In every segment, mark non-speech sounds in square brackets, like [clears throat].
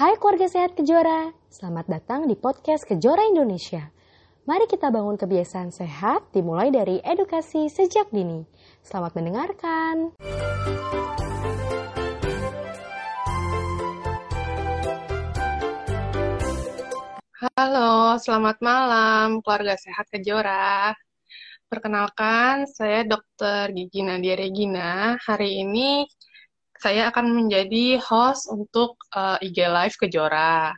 Hai keluarga sehat Kejora, selamat datang di podcast Kejora Indonesia. Mari kita bangun kebiasaan sehat dimulai dari edukasi sejak dini. Selamat mendengarkan. Halo, selamat malam keluarga sehat Kejora. Perkenalkan, saya Dr. Gigi Nadia Regina. Hari ini saya akan menjadi host untuk uh, eh, IG Live Kejora.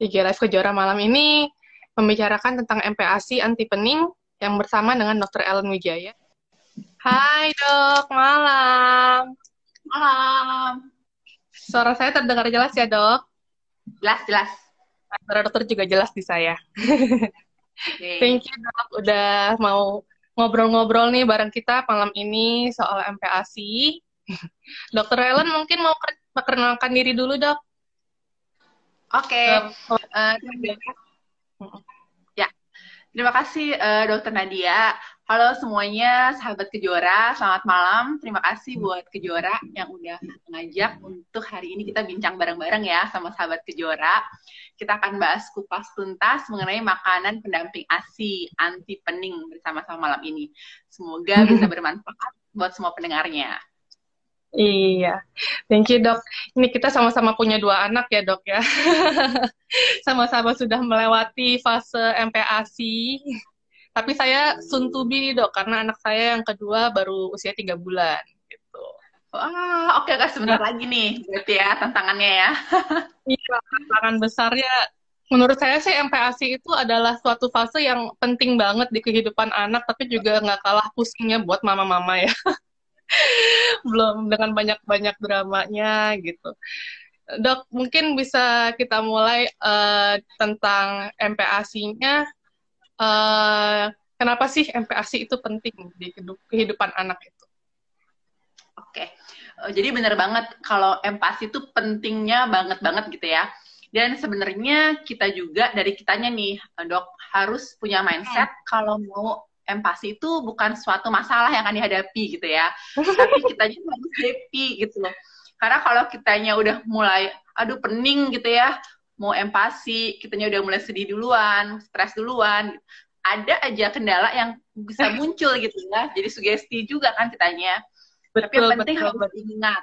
IG Live Kejora malam ini membicarakan tentang MPASI anti pening yang bersama dengan Dr. Ellen Wijaya. Hai dok, malam. Malam. Suara saya terdengar jelas ya dok? Jelas, jelas. Suara dokter juga jelas di saya. Okay. [laughs] Thank you dok, udah mau ngobrol-ngobrol nih bareng kita malam ini soal MPASI. Dokter Helen mungkin mau perkenalkan diri dulu dok. Oke. Okay. Uh, eh, ya, terima kasih uh, Dokter Nadia. Halo semuanya, sahabat Kejora, selamat malam. Terima kasih buat Kejora yang udah ngajak untuk hari ini kita bincang bareng-bareng ya sama sahabat Kejora. Kita akan bahas kupas tuntas mengenai makanan pendamping ASI anti pening bersama-sama malam ini. Semoga bisa [laughs] bermanfaat buat semua pendengarnya. Iya, thank you dok. Ini kita sama-sama punya dua anak ya dok ya. [laughs] Sama-sama sudah melewati fase MPASI. Tapi saya to be dok, karena anak saya yang kedua baru usia tiga bulan. Gitu. Wah, oke okay, kak sebentar nah. lagi nih, berarti ya tantangannya ya. [laughs] iya, tantangan besarnya. Menurut saya sih MPASI itu adalah suatu fase yang penting banget di kehidupan anak, tapi juga nggak kalah pusingnya buat mama-mama ya. [laughs] [laughs] belum dengan banyak-banyak dramanya gitu. Dok, mungkin bisa kita mulai uh, tentang MPASI-nya. Uh, kenapa sih MPASI itu penting di kehidupan anak itu? Oke, uh, jadi benar banget kalau MPASI itu pentingnya banget banget gitu ya. Dan sebenarnya kita juga dari kitanya nih, dok harus punya mindset hmm. kalau mau empati itu bukan suatu masalah yang akan dihadapi gitu ya. [laughs] Tapi kita juga harus happy gitu loh. Karena kalau kitanya udah mulai aduh pening gitu ya mau empati kitanya udah mulai sedih duluan stres duluan ada aja kendala yang bisa [laughs] muncul gitu ya. Jadi sugesti juga kan kitanya. Betul, tapi yang penting betul, harus betul. ingat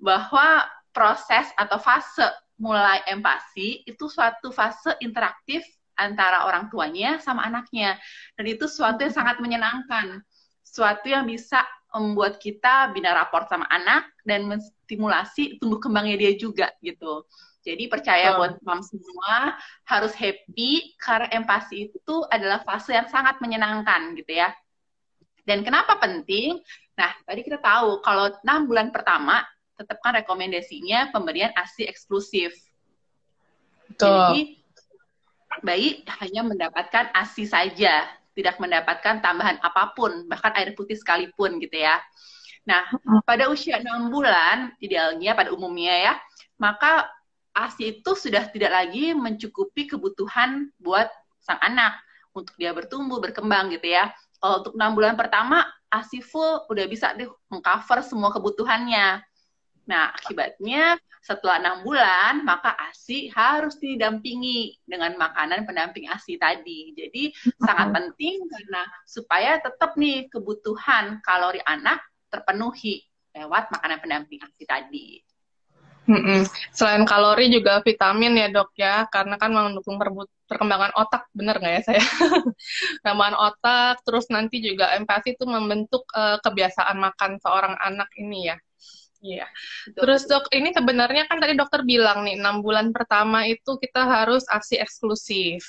bahwa proses atau fase mulai empati itu suatu fase interaktif antara orang tuanya sama anaknya. Dan itu suatu yang sangat menyenangkan. Suatu yang bisa membuat kita bina raport sama anak dan menstimulasi tumbuh kembangnya dia juga gitu. Jadi percaya oh. buat mom semua harus happy karena empati itu adalah fase yang sangat menyenangkan gitu ya. Dan kenapa penting? Nah, tadi kita tahu kalau enam bulan pertama tetapkan rekomendasinya pemberian ASI eksklusif. Betul. Jadi bayi hanya mendapatkan ASI saja, tidak mendapatkan tambahan apa pun, bahkan air putih sekalipun gitu ya. Nah, pada usia 6 bulan, idealnya pada umumnya ya, maka ASI itu sudah tidak lagi mencukupi kebutuhan buat sang anak untuk dia bertumbuh, berkembang gitu ya. Kalau untuk 6 bulan pertama, ASI full udah bisa deh mengcover semua kebutuhannya. Nah, akibatnya setelah enam bulan, maka ASI harus didampingi dengan makanan pendamping ASI tadi. Jadi sangat penting karena supaya tetap nih kebutuhan kalori anak terpenuhi lewat makanan pendamping ASI tadi. Mm-mm. Selain kalori juga vitamin ya dok ya, karena kan mendukung perkembangan otak, bener nggak ya saya? [laughs] perkembangan otak, terus nanti juga empati itu membentuk uh, kebiasaan makan seorang anak ini ya. Iya. Terus dok, ini sebenarnya kan tadi dokter bilang nih, enam bulan pertama itu kita harus ASI eksklusif.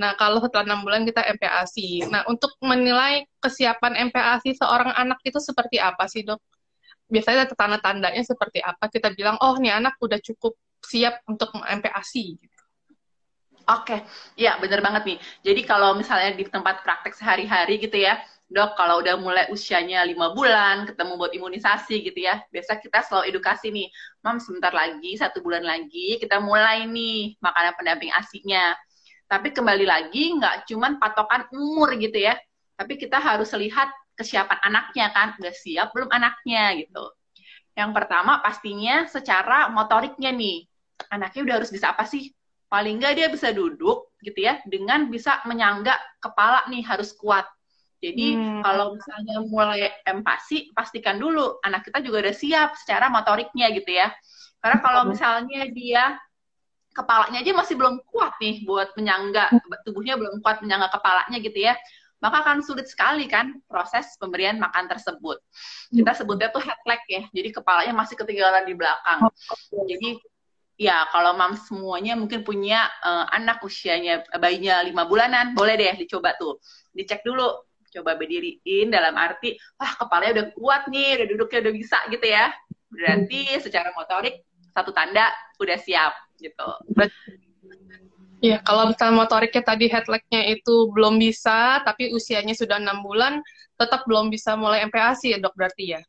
Nah, kalau setelah enam bulan kita MPASI. Nah, untuk menilai kesiapan MPASI seorang anak itu seperti apa sih dok? Biasanya tanda-tandanya seperti apa? Kita bilang, oh nih anak udah cukup siap untuk MPASI. Gitu. Oke, ya bener banget nih. Jadi kalau misalnya di tempat praktek sehari-hari gitu ya, dok kalau udah mulai usianya lima bulan ketemu buat imunisasi gitu ya biasa kita selalu edukasi nih mam sebentar lagi satu bulan lagi kita mulai nih makanan pendamping asinya tapi kembali lagi nggak cuman patokan umur gitu ya tapi kita harus lihat kesiapan anaknya kan udah siap belum anaknya gitu yang pertama pastinya secara motoriknya nih anaknya udah harus bisa apa sih? Paling nggak dia bisa duduk gitu ya, dengan bisa menyangga kepala nih harus kuat. Jadi hmm. kalau misalnya mulai empati, pastikan dulu anak kita juga udah siap secara motoriknya gitu ya. Karena kalau misalnya dia kepalanya aja masih belum kuat nih buat menyangga, tubuhnya belum kuat menyangga kepalanya gitu ya, maka akan sulit sekali kan proses pemberian makan tersebut. Kita sebutnya tuh head leg ya, jadi kepalanya masih ketinggalan di belakang. Jadi ya kalau mam semuanya mungkin punya uh, anak usianya bayinya lima bulanan, boleh deh dicoba tuh, dicek dulu, coba berdiriin dalam arti, wah kepalanya udah kuat nih, udah duduknya udah bisa gitu ya. Berarti secara motorik satu tanda udah siap gitu. Iya, kalau misalnya motoriknya tadi head leg-nya itu belum bisa, tapi usianya sudah enam bulan, tetap belum bisa mulai MPASI ya dok berarti ya?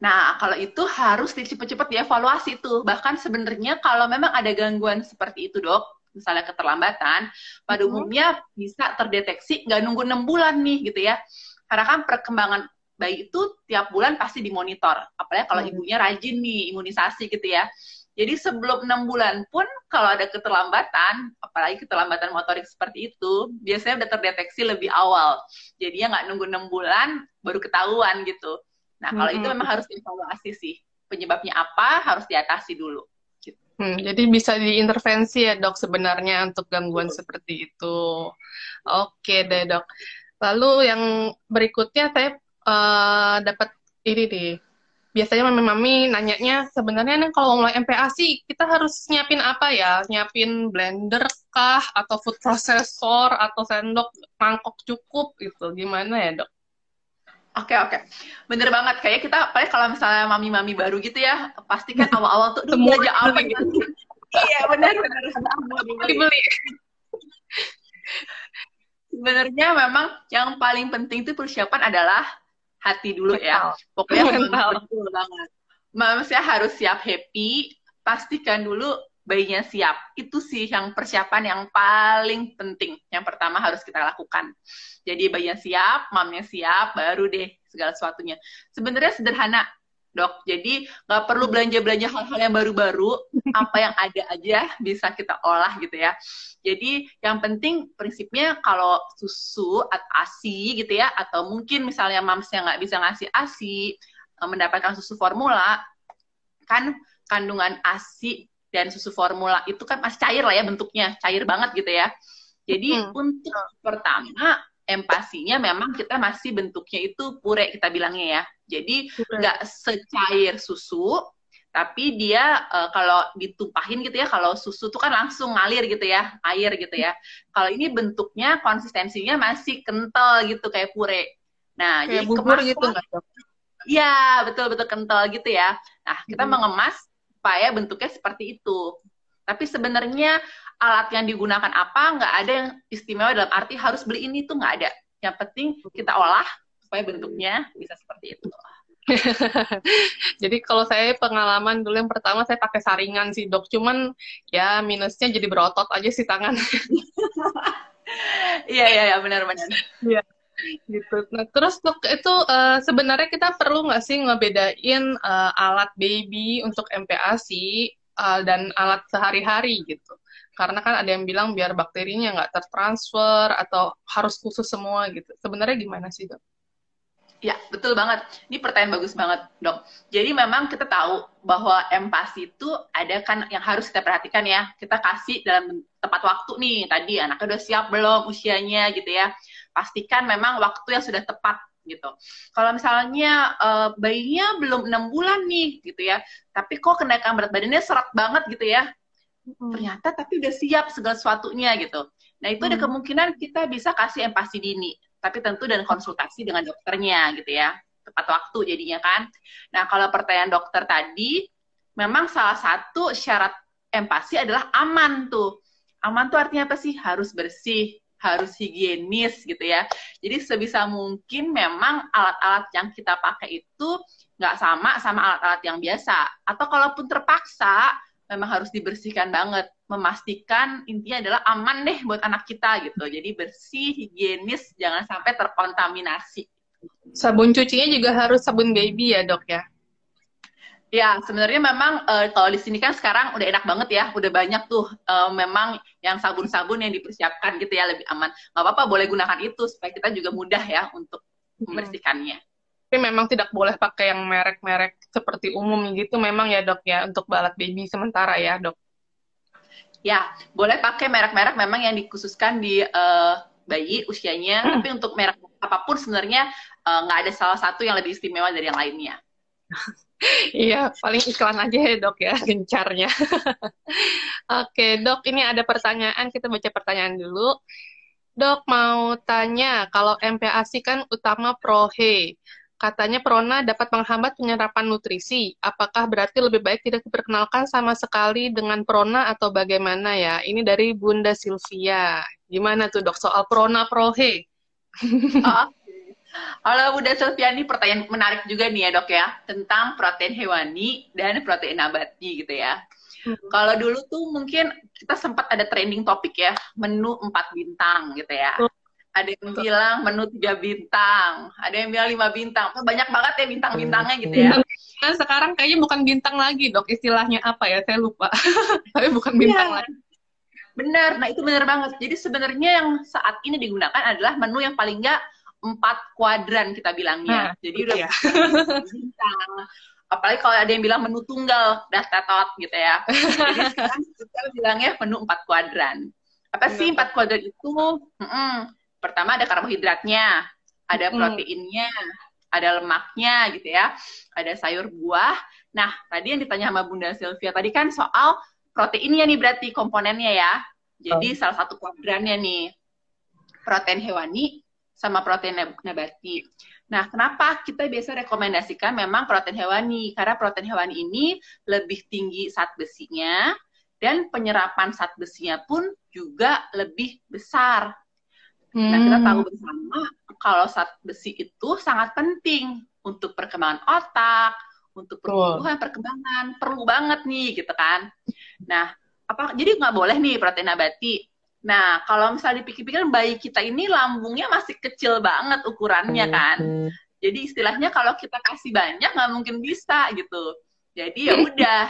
Nah, kalau itu harus cepat-cepat dievaluasi tuh. Bahkan sebenarnya kalau memang ada gangguan seperti itu dok, misalnya keterlambatan, pada hmm. umumnya bisa terdeteksi nggak nunggu enam bulan nih gitu ya. Karena kan perkembangan bayi itu tiap bulan pasti dimonitor. Apalagi kalau hmm. ibunya rajin nih imunisasi gitu ya. Jadi sebelum enam bulan pun kalau ada keterlambatan, apalagi keterlambatan motorik seperti itu, biasanya udah terdeteksi lebih awal. Jadinya nggak nunggu enam bulan baru ketahuan gitu. Nah kalau -hmm. itu memang harus dievaluasi sih. Penyebabnya apa harus diatasi dulu. Gitu. Hmm, jadi bisa diintervensi ya dok sebenarnya untuk gangguan Betul. seperti itu. Oke deh dok. Lalu yang berikutnya saya uh, dapat ini nih biasanya mami-mami nanyanya sebenarnya nih kalau mulai MPASI kita harus nyiapin apa ya? Nyiapin blender kah atau food processor atau sendok mangkok cukup gitu. Gimana ya, Dok? Oke oke, bener banget. Kayak kita, paling kalau misalnya mami-mami baru gitu ya, pasti kan awal-awal tuh semua aja apa gitu. iya benar benar [laughs] dibeli. Sebenarnya memang yang paling penting itu persiapan adalah hati dulu ya. Pokoknya mental. banget. Manusia harus siap happy, pastikan dulu bayinya siap. Itu sih yang persiapan yang paling penting. Yang pertama harus kita lakukan. Jadi bayinya siap, mamnya siap, baru deh segala sesuatunya. Sebenarnya sederhana, dok. Jadi nggak perlu belanja-belanja hal-hal yang baru-baru, [laughs] apa yang ada aja bisa kita olah gitu ya. Jadi yang penting prinsipnya kalau susu atau ASI gitu ya, atau mungkin misalnya mamsnya nggak bisa ngasih ASI, eh, mendapatkan susu formula, kan kandungan ASI dan susu formula itu kan masih cair lah ya bentuknya, cair banget gitu ya. Jadi hmm. untuk pertama empasinya memang kita masih bentuknya itu pure kita bilangnya ya. Jadi nggak secair susu, tapi dia uh, kalau ditumpahin gitu ya, kalau susu tuh kan langsung ngalir gitu ya, air gitu ya. Kalau ini bentuknya konsistensinya masih kental gitu kayak pure. Nah, kayak jadi bubur kemasan, gitu Iya, betul-betul kental gitu ya. Nah, kita hmm. mengemas supaya bentuknya seperti itu. Tapi sebenarnya alat yang digunakan apa nggak ada yang istimewa dalam arti harus beli ini tuh nggak ada. Yang penting kita olah supaya bentuknya bisa seperti itu. [laughs] jadi kalau saya pengalaman dulu yang pertama saya pakai saringan sih dok, cuman ya minusnya jadi berotot aja sih tangan. [laughs] Iya iya ya, benar-benar. Iya gitu. Nah terus dok itu uh, sebenarnya kita perlu nggak sih ngebedain uh, alat baby untuk MPASI uh, dan alat sehari-hari gitu? karena kan ada yang bilang biar bakterinya nggak tertransfer atau harus khusus semua gitu. Sebenarnya gimana sih dok? Ya, betul banget. Ini pertanyaan bagus banget, dok. Jadi memang kita tahu bahwa empati itu ada kan yang harus kita perhatikan ya. Kita kasih dalam tepat waktu nih. Tadi anaknya udah siap belum usianya gitu ya. Pastikan memang waktu yang sudah tepat gitu. Kalau misalnya uh, bayinya belum enam bulan nih gitu ya, tapi kok kenaikan berat badannya serat banget gitu ya, hmm. ternyata tapi udah siap segala sesuatunya gitu. Nah itu hmm. ada kemungkinan kita bisa kasih empati dini, tapi tentu dan konsultasi dengan dokternya gitu ya, tepat waktu jadinya kan. Nah kalau pertanyaan dokter tadi, memang salah satu syarat empati adalah aman tuh. Aman tuh artinya apa sih? Harus bersih, harus higienis gitu ya. Jadi sebisa mungkin memang alat-alat yang kita pakai itu nggak sama sama alat-alat yang biasa. Atau kalaupun terpaksa, memang harus dibersihkan banget. Memastikan intinya adalah aman deh buat anak kita gitu. Jadi bersih, higienis, jangan sampai terkontaminasi. Sabun cucinya juga harus sabun baby ya dok ya? Ya, sebenarnya memang uh, kalau di sini kan sekarang udah enak banget ya, udah banyak tuh uh, memang yang sabun-sabun yang dipersiapkan gitu ya lebih aman. Gak apa-apa, boleh gunakan itu supaya kita juga mudah ya untuk membersihkannya. Tapi memang tidak boleh pakai yang merek-merek seperti umum gitu, memang ya dok ya untuk balat baby sementara ya dok. Ya, boleh pakai merek-merek memang yang dikhususkan di uh, bayi usianya, hmm. tapi untuk merek apa pun sebenarnya nggak uh, ada salah satu yang lebih istimewa dari yang lainnya. Iya, paling iklan aja ya dok ya, gencarnya. [laughs] Oke dok, ini ada pertanyaan, kita baca pertanyaan dulu. Dok, mau tanya, kalau MPASI kan utama prohe, katanya prona dapat menghambat penyerapan nutrisi. Apakah berarti lebih baik tidak diperkenalkan sama sekali dengan prona atau bagaimana ya? Ini dari Bunda Sylvia. Gimana tuh dok soal prona prohe? Oh, kalau Bunda Sylviani pertanyaan menarik juga nih ya dok ya tentang protein hewani dan protein nabati gitu ya. Hmm. Kalau dulu tuh mungkin kita sempat ada trending topik ya menu empat bintang gitu ya. Hmm. Ada yang bilang menu tiga bintang, ada yang bilang lima bintang. Banyak banget ya bintang-bintangnya gitu ya. Kan sekarang kayaknya bukan bintang lagi dok, istilahnya apa ya? Saya lupa. [laughs] Tapi bukan bintang ya. lagi. Benar, nah itu benar banget. Jadi sebenarnya yang saat ini digunakan adalah menu yang paling nggak empat kuadran kita bilangnya. Nah, Jadi udah ya. bintang. Apalagi kalau ada yang bilang menu tunggal, udah tetot gitu ya. [laughs] Jadi sekarang kita bilangnya menu empat kuadran. Apa sih empat kuadran itu? Hmm, pertama ada karbohidratnya, ada proteinnya, ada lemaknya gitu ya, ada sayur buah. Nah, tadi yang ditanya sama Bunda Sylvia tadi kan soal proteinnya nih berarti komponennya ya. Jadi oh. salah satu kuadrannya nih protein hewani, sama protein nabati. Nah, kenapa kita biasa rekomendasikan memang protein hewani? Karena protein hewani ini lebih tinggi zat besinya dan penyerapan zat besinya pun juga lebih besar. Hmm. Nah, kita hmm. tahu bersama kalau zat besi itu sangat penting untuk perkembangan otak, untuk pertumbuhan, perkembangan, perlu banget nih, gitu kan. Nah, apa jadi nggak boleh nih protein nabati Nah, kalau misalnya dipikir-pikir bayi kita ini lambungnya masih kecil banget ukurannya kan. Jadi istilahnya kalau kita kasih banyak nggak mungkin bisa gitu. Jadi ya udah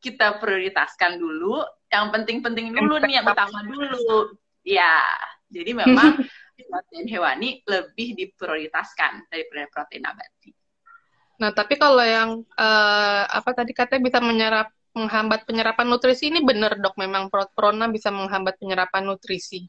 kita prioritaskan dulu yang penting-penting dulu nih yang utama dulu. Ya, jadi memang [laughs] protein hewani lebih diprioritaskan daripada protein nabati. Nah, tapi kalau yang uh, apa tadi katanya bisa menyerap menghambat penyerapan nutrisi ini benar dok memang prona bisa menghambat penyerapan nutrisi.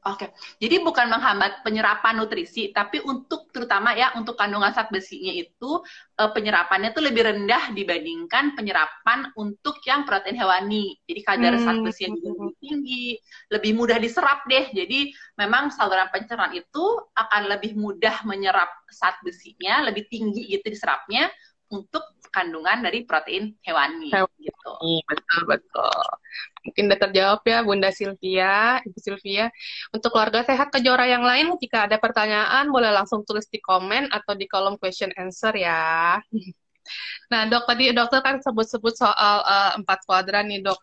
Oke, jadi bukan menghambat penyerapan nutrisi, tapi untuk terutama ya untuk kandungan zat besinya itu uh, penyerapannya itu lebih rendah dibandingkan penyerapan untuk yang protein hewani. Jadi kadar hmm. zat besinya juga lebih tinggi, lebih mudah diserap deh. Jadi memang saluran pencernaan itu akan lebih mudah menyerap zat besinya, lebih tinggi gitu diserapnya untuk kandungan dari protein hewani, hewani. gitu. Betul betul. Mungkin udah terjawab ya Bunda Sylvia, Ibu Sylvia. Untuk keluarga sehat kejora yang lain, jika ada pertanyaan boleh langsung tulis di komen atau di kolom question answer ya. [laughs] Nah dok tadi dokter kan sebut-sebut soal uh, empat kuadran nih dok.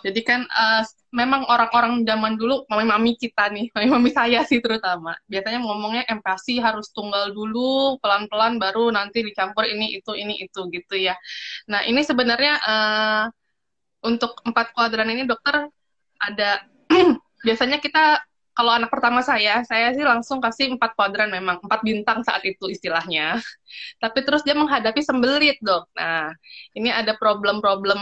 Jadi kan uh, memang orang-orang zaman dulu, mami-mami kita nih, mami-mami saya sih terutama, biasanya ngomongnya empati harus tunggal dulu, pelan-pelan baru nanti dicampur ini itu ini itu gitu ya. Nah ini sebenarnya uh, untuk empat kuadran ini dokter ada [clears throat] biasanya kita kalau anak pertama saya, saya sih langsung kasih empat kuadran memang, empat bintang saat itu istilahnya. [laughs] Tapi terus dia menghadapi sembelit dok. Nah, ini ada problem-problem,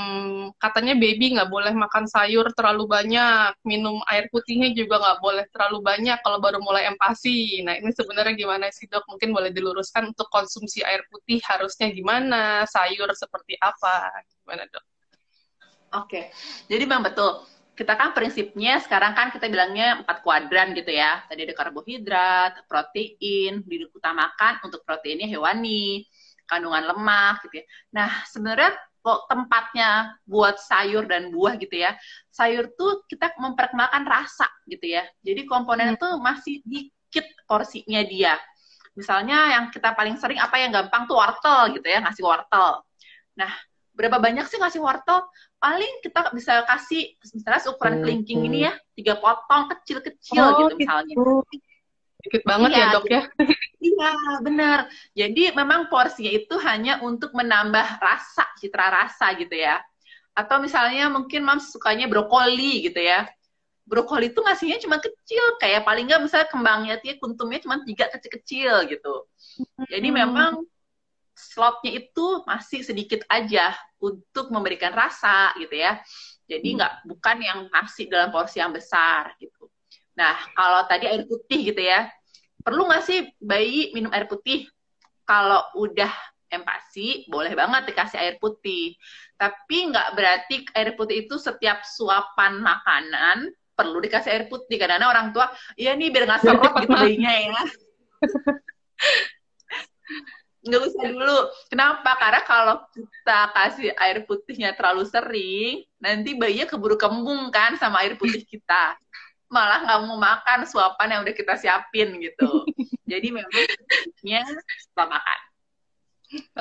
katanya baby nggak boleh makan sayur terlalu banyak, minum air putihnya juga nggak boleh terlalu banyak kalau baru mulai empasi. Nah, ini sebenarnya gimana sih dok? Mungkin boleh diluruskan untuk konsumsi air putih harusnya gimana, sayur seperti apa, gimana dok? Oke, jadi memang betul kita kan prinsipnya sekarang kan kita bilangnya empat kuadran gitu ya. Tadi ada karbohidrat, protein, diutamakan untuk proteinnya hewani, kandungan lemak gitu ya. Nah, sebenarnya kok tempatnya buat sayur dan buah gitu ya. Sayur tuh kita memperkenalkan rasa gitu ya. Jadi komponen hmm. masih dikit porsinya dia. Misalnya yang kita paling sering apa yang gampang tuh wortel gitu ya, ngasih wortel. Nah, berapa banyak sih ngasih wortel? paling kita bisa kasih misalnya ukuran hmm. kelingking ini ya tiga potong kecil-kecil oh, gitu misalnya gitu. Dikit banget Iya, ya dok ya. [laughs] Iya, benar. Jadi memang porsinya itu hanya untuk menambah rasa, citra rasa gitu ya. Atau misalnya mungkin Mams sukanya brokoli gitu ya. Brokoli itu ngasihnya cuma kecil, kayak paling nggak misalnya kembangnya ya, kuntumnya cuma tiga kecil-kecil gitu. Jadi Hmm. memang slotnya itu masih sedikit aja untuk memberikan rasa gitu ya. Jadi nggak bukan yang nasi dalam porsi yang besar gitu. Nah kalau tadi air putih gitu ya, perlu nggak sih bayi minum air putih? Kalau udah empasi, boleh banget dikasih air putih. Tapi nggak berarti air putih itu setiap suapan makanan perlu dikasih air putih. Karena orang tua, iya nih biar nggak serot gitu bayinya ya. [laughs] nggak usah dulu. Kenapa? Karena kalau kita kasih air putihnya terlalu sering, nanti bayinya keburu kembung kan sama air putih kita. Malah nggak mau makan suapan yang udah kita siapin gitu. [laughs] Jadi memang setelah makan.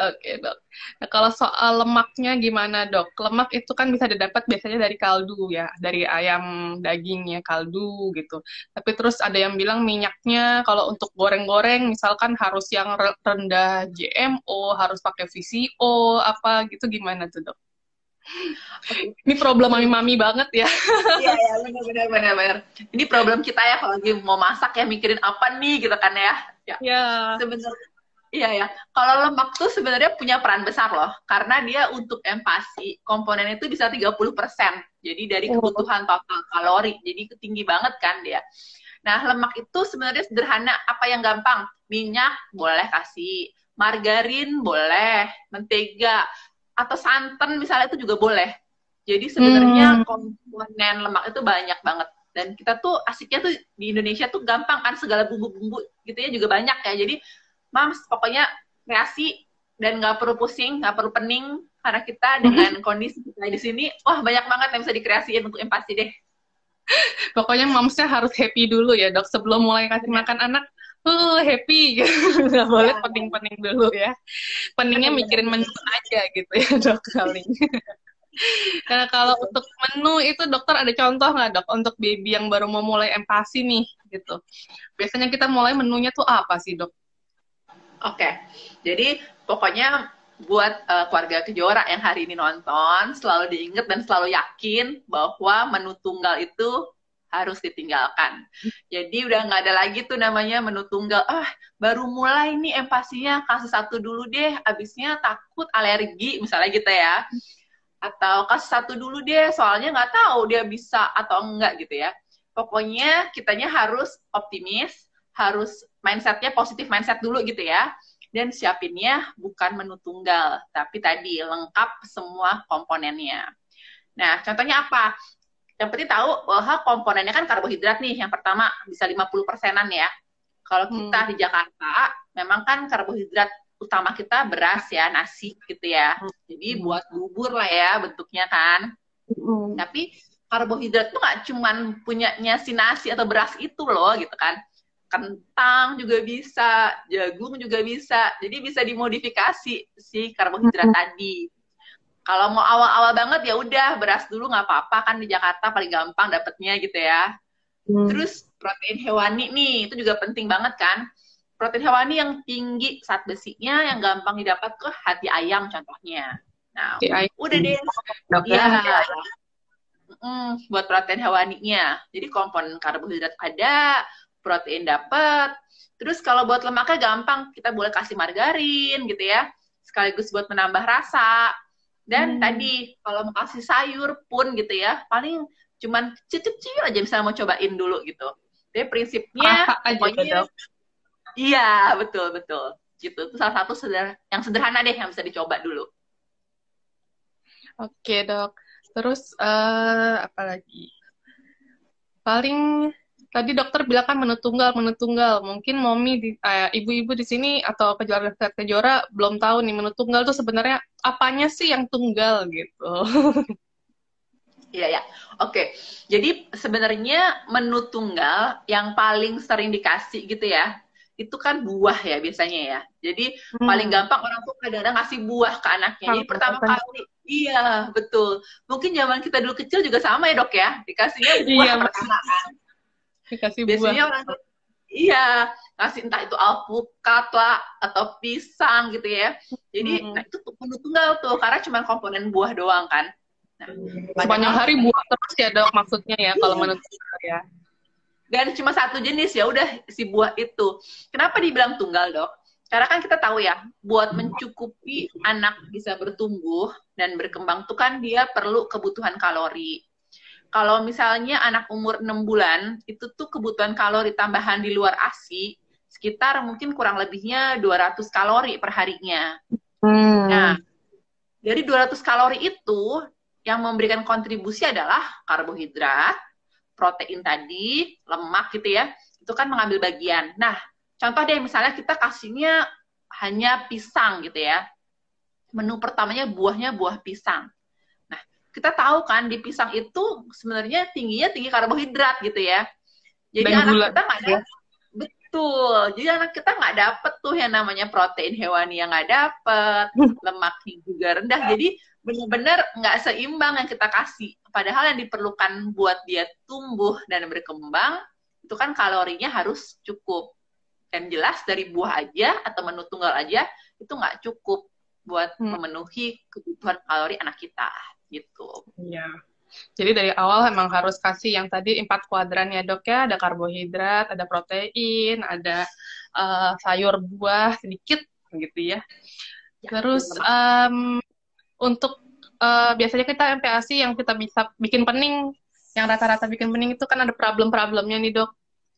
Oke dok. Nah kalau soal lemaknya gimana dok? Lemak itu kan bisa didapat biasanya dari kaldu ya, dari ayam dagingnya kaldu gitu. Tapi terus ada yang bilang minyaknya kalau untuk goreng-goreng misalkan harus yang re- rendah GMO, harus pakai VCO, apa gitu gimana tuh dok? Ini problem mami-mami banget ya. Iya, iya, benar, benar, benar, benar. Ini problem kita ya kalau lagi mau masak ya mikirin apa nih gitu kan ya. Ya, Ya. sebenarnya iya ya. Kalau lemak tuh sebenarnya punya peran besar loh, karena dia untuk empasi komponen itu bisa 30%. Jadi dari Oh. kebutuhan total kalori. Jadi tinggi banget kan dia. Nah, lemak itu sebenarnya sederhana. Apa yang gampang? Minyak boleh kasih, margarin boleh, mentega atau santan misalnya itu juga boleh. Jadi sebenarnya komponen lemak itu banyak banget. Dan kita tuh asiknya tuh di Indonesia tuh gampang kan segala bumbu-bumbu gitu ya juga banyak ya. Jadi mams pokoknya kreasi dan nggak perlu pusing, nggak perlu pening karena kita dengan [laughs] kondisi kita di sini, wah banyak banget yang bisa dikreasiin untuk empati deh. [laughs] Pokoknya momsnya harus happy dulu ya dok sebelum mulai kasih makan anak. Uh, happy gitu. [laughs] Nggak boleh Ya. pening-pening dulu ya. Peningnya mikirin menu aja gitu ya dok kali. Nah kalau untuk menu itu dokter ada contoh nggak dok untuk baby yang baru mau mulai empasi nih gitu. Biasanya kita mulai menunya tuh apa sih dok? Oke, jadi pokoknya buat eh, keluarga kejora yang hari ini nonton, selalu diingat dan selalu yakin bahwa menu tunggal itu harus ditinggalkan. Jadi udah nggak ada lagi tuh namanya menu tunggal. Ah, baru mulai nih empasinya kasih satu dulu deh, abisnya takut alergi misalnya gitu ya. Atau kasih satu dulu deh, soalnya nggak tahu dia bisa atau enggak gitu ya. Pokoknya kitanya harus optimis, harus mindsetnya positif mindset dulu gitu ya. Dan siapinnya bukan menu tunggal, tapi tadi lengkap semua komponennya. Nah, contohnya apa? Yang penting tahu bahwa komponennya kan karbohidrat nih. Yang pertama bisa 50 persenan ya. Kalau kita di Jakarta, memang kan karbohidrat utama kita beras ya, nasi gitu ya. Jadi buat bubur lah ya bentuknya kan. Tapi karbohidrat tuh nggak cuman punyanya si nasi atau beras itu loh gitu kan. Kentang juga bisa, jagung juga bisa. Jadi bisa dimodifikasi si karbohidrat tadi. Kalau mau awal-awal banget ya udah beras dulu nggak apa-apa kan di Jakarta paling gampang dapetnya gitu ya. Terus protein hewani nih itu juga penting banget kan. Protein hewani yang tinggi saat besinya yang gampang didapat ke hati ayam contohnya. Nah, ayam. udah deh. Dok, Iya. ya. Mm, buat protein hewaninya. Jadi komponen karbohidrat ada, protein dapat. Terus kalau buat lemaknya gampang, kita boleh kasih margarin gitu ya. Sekaligus buat menambah rasa. Dan Hmm. tadi kalau mau kasih sayur pun gitu ya, paling cuman kecil-kecil aja misalnya mau cobain dulu gitu. Jadi prinsipnya aja pokoknya iya, betul betul. Gitu. Itu salah satu seder- yang sederhana deh yang bisa dicoba dulu. Oke dok. Terus eh apa lagi? Paling tadi dokter bilang kan menu tunggal, menu tunggal. Mungkin momi di, eh, ibu-ibu di sini atau kejora kejora belum tahu nih menu tunggal tuh sebenarnya apanya sih yang tunggal gitu. [laughs] Iya ya. Oke. Jadi sebenarnya menu tunggal yang paling sering dikasih gitu ya. Itu kan buah ya biasanya ya. Jadi paling gampang orang tuh kadang-kadang ngasih buah ke anaknya. Jadi Hmm, pertama kali iya, betul. Mungkin zaman kita dulu kecil juga sama ya, Dok ya. Dikasihnya buah Iya, pertama kan. Dikasih buah. Biasanya orang iya ngasih entah itu alpukat lah atau pisang gitu ya. Jadi hmm. nah itu menu tunggal tuh karena cuma komponen buah doang kan. Nah, sepanjang hari buah terus ya dok maksudnya ya kalau menu tunggal ya. Dan cuma satu jenis ya udah si buah itu. Kenapa dibilang tunggal dok? Karena kan kita tahu ya, buat mencukupi anak bisa bertumbuh dan berkembang tuh kan dia perlu kebutuhan kalori. Kalau misalnya anak umur 6 bulan, itu tuh kebutuhan kalori tambahan di luar ASI sekitar mungkin kurang lebihnya 200 kalori per harinya. Hmm. Nah, dari 200 kalori itu yang memberikan kontribusi adalah karbohidrat, protein tadi, lemak gitu ya. Itu kan mengambil bagian. Nah, contoh deh misalnya kita kasihnya hanya pisang gitu ya. Menu pertamanya buahnya buah pisang. Kita tahu kan di pisang itu sebenarnya tingginya tinggi karbohidrat gitu ya. Jadi Dan anak gula. kita nggak ada betul. Jadi anak kita nggak dapet tuh yang namanya protein hewani yang nggak dapet, lemaknya juga rendah. Jadi benar-benar nggak seimbang yang kita kasih. Padahal yang diperlukan buat dia tumbuh dan berkembang itu kan kalorinya harus cukup dan jelas dari buah aja atau menu tunggal aja itu nggak cukup buat hmm. memenuhi kebutuhan kalori anak kita gitu. Iya. Jadi dari awal emang harus kasih yang tadi empat kuadran ya dok ya, ada karbohidrat, ada protein, ada uh, sayur buah sedikit gitu ya. ya Terus um, untuk uh, biasanya kita MPASI yang kita bisa bikin pening, yang rata-rata bikin pening itu kan ada problem-problemnya nih dok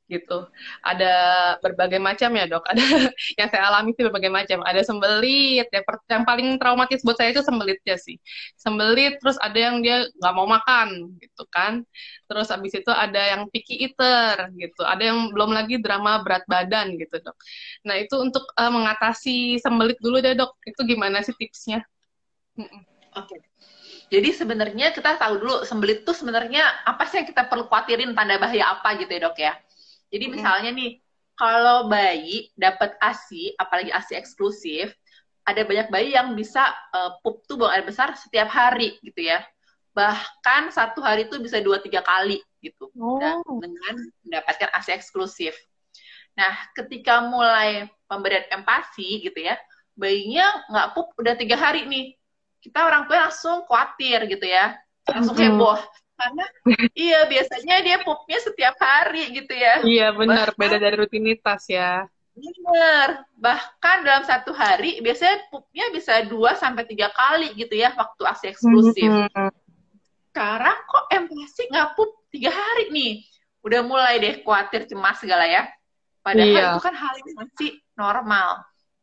gitu. Ada berbagai macam ya dok. [laughs] Ada yang saya alami sih berbagai macam. Ada sembelit. Yang, yang paling traumatis buat saya itu sembelitnya sih. Sembelit. Terus ada yang dia nggak mau makan gitu kan. Terus abis itu ada yang picky eater gitu. Ada yang belum lagi drama berat badan gitu dok. Nah itu untuk uh, mengatasi sembelit dulu deh dok. Itu gimana sih tipsnya? Oke. Okay. Jadi sebenarnya kita tahu dulu sembelit itu sebenarnya apa sih yang kita perlu khawatirin tanda bahaya apa gitu ya dok ya. Jadi misalnya nih, kalau bayi dapat ASI, apalagi ASI eksklusif, ada banyak bayi yang bisa uh, pup tuh buang air besar setiap hari gitu ya. Bahkan satu hari itu bisa dua tiga kali gitu. Oh. Dan dengan mendapatkan ASI eksklusif. Nah, ketika mulai pemberian empati gitu ya, bayinya nggak pup udah tiga hari nih. Kita orang tua langsung khawatir gitu ya. Langsung heboh karena iya biasanya dia pupnya setiap hari gitu ya. Iya benar. Beda dari rutinitas ya. Benar. Bahkan dalam satu hari biasanya pupnya bisa dua sampai tiga kali gitu ya waktu aksi eksklusif. Hmm. sekarang kok empati nggak pup? Tiga hari nih. Udah mulai deh khawatir cemas segala ya. Padahal iya. itu kan hal yang masih normal.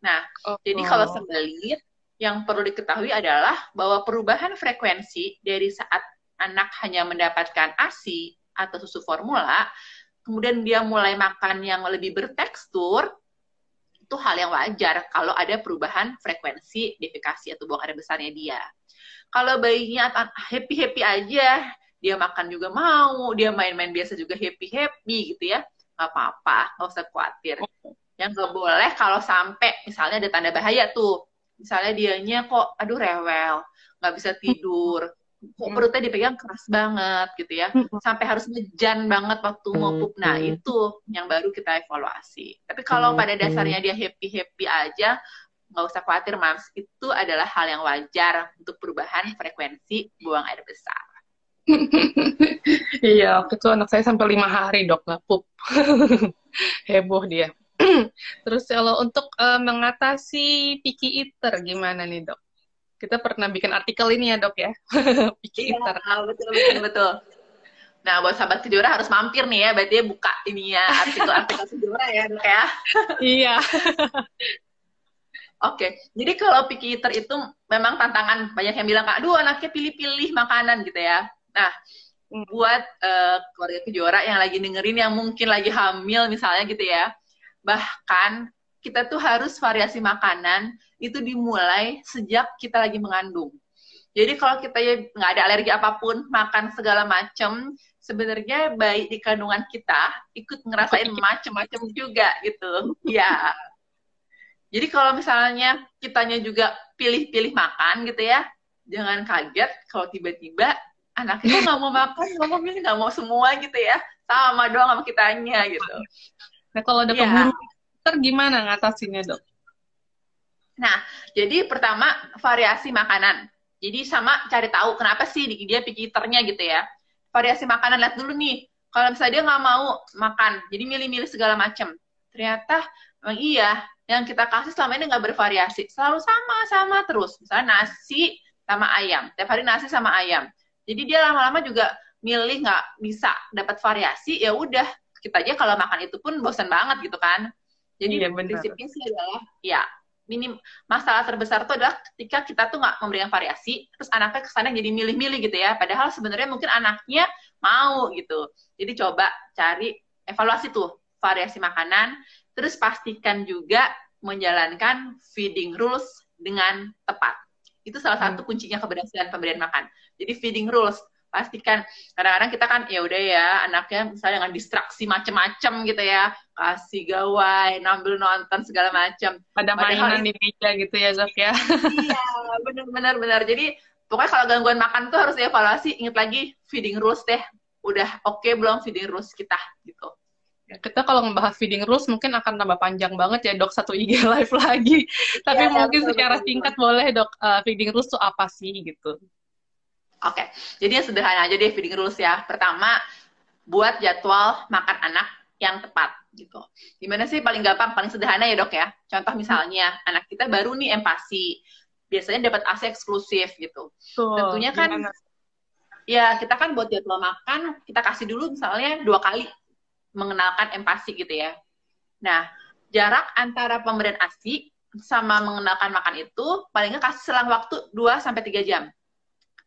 Nah oh. jadi kalau sembelit yang perlu diketahui adalah bahwa perubahan frekuensi dari saat anak hanya mendapatkan ASI atau susu formula, kemudian dia mulai makan yang lebih bertekstur, itu hal yang wajar kalau ada perubahan frekuensi defekasi atau buang air besarnya dia. Kalau bayinya happy-happy aja, dia makan juga mau, dia main-main biasa juga happy-happy gitu ya, nggak apa-apa, nggak usah khawatir. Yang nggak boleh kalau sampai misalnya ada tanda bahaya tuh, misalnya dianya kok, aduh rewel, nggak bisa tidur, kok perutnya dipegang keras banget gitu ya. Sampai harus ngejan banget waktu mau pup. Nah itu yang baru kita evaluasi. Tapi kalau pada dasarnya dia happy happy aja nggak usah khawatir mams itu adalah hal yang wajar untuk perubahan frekuensi buang air besar. [laughs] Iya waktu itu anak saya sampai lima hari dok nggak pup. [laughs] Heboh dia. [clears throat] Terus kalau untuk uh, mengatasi picky eater gimana nih dok kita pernah bikin artikel ini ya dok ya [laughs] iya, betul betul betul nah buat sahabat Sejora harus mampir nih ya berarti ya buka ini ya artikel-artikel [laughs] Sejora ya dok ya [laughs] iya Oke, okay. jadi kalau picky eater itu memang tantangan banyak yang bilang, aduh anaknya pilih-pilih makanan gitu ya. Nah, hmm. buat uh, keluarga kejora yang lagi dengerin yang mungkin lagi hamil misalnya gitu ya, bahkan kita tuh harus variasi makanan itu dimulai sejak kita lagi mengandung. Jadi kalau kita ya nggak ada alergi apa pun, makan segala macam, sebenarnya bayi di kandungan kita ikut ngerasain macam-macam juga gitu. Ya. Jadi kalau misalnya kitanya juga pilih-pilih makan gitu ya, jangan kaget kalau tiba-tiba anak kita nggak mau makan, nggak mau milih, nggak mau semua gitu ya, sama doang sama kitanya gitu. Nah, kalau ada Iya. keburu dokter gimana ngatasinnya, Dok? Nah, jadi pertama variasi makanan. Jadi sama cari tahu kenapa sih dia picky eater-nya gitu ya. Variasi makanan lihat dulu nih. Kalau misalnya dia nggak mau makan, jadi milih-milih segala macam. Ternyata memang iya, yang kita kasih selama ini nggak bervariasi. Selalu sama-sama terus. Misalnya nasi sama ayam. Tiap hari nasi sama ayam. Jadi dia lama-lama juga milih nggak bisa dapat variasi, ya udah kita aja kalau makan itu pun bosan banget gitu kan. Jadi Iya, prinsipnya sih adalah ya minim masalah terbesar itu adalah ketika kita tuh nggak memberikan variasi, terus anaknya ke sana jadi milih-milih gitu ya. Padahal sebenarnya mungkin anaknya mau gitu. Jadi coba cari evaluasi tuh variasi makanan, terus pastikan juga menjalankan feeding rules dengan tepat. Itu salah satu kuncinya keberhasilan pemberian makan. Jadi feeding rules pastikan kadang-kadang kita kan ya udah ya anaknya misalnya dengan distraksi macem-macem gitu ya kasih gawai ngambil nonton segala macam Ada Padahal mainan di meja gitu ya, Dok ya? iya benar-benar benar jadi pokoknya kalau gangguan makan tuh harus dievaluasi ingat lagi feeding rules deh udah oke belum feeding rules kita gitu Ya, kita kalau ngebahas feeding rules mungkin akan tambah panjang banget ya dok satu IG [laughs] live lagi. Tapi Iya, mungkin betul, secara betul. singkat boleh dok uh, feeding rules itu apa sih gitu? Oke, jadi yang sederhana aja deh feeding rules ya. Pertama, buat jadwal makan anak yang tepat gitu. Gimana sih paling gampang, paling sederhana ya dok ya. Contoh misalnya, anak kita baru nih empasi, biasanya dapat AC eksklusif gitu. Tuh, Tentunya kan, gimana? ya kita kan buat jadwal makan, kita kasih dulu misalnya dua kali mengenalkan empasi gitu ya. Nah, jarak antara pemberian ASI sama mengenalkan makan itu paling nggak kasih selang waktu 2 sampai 3 jam.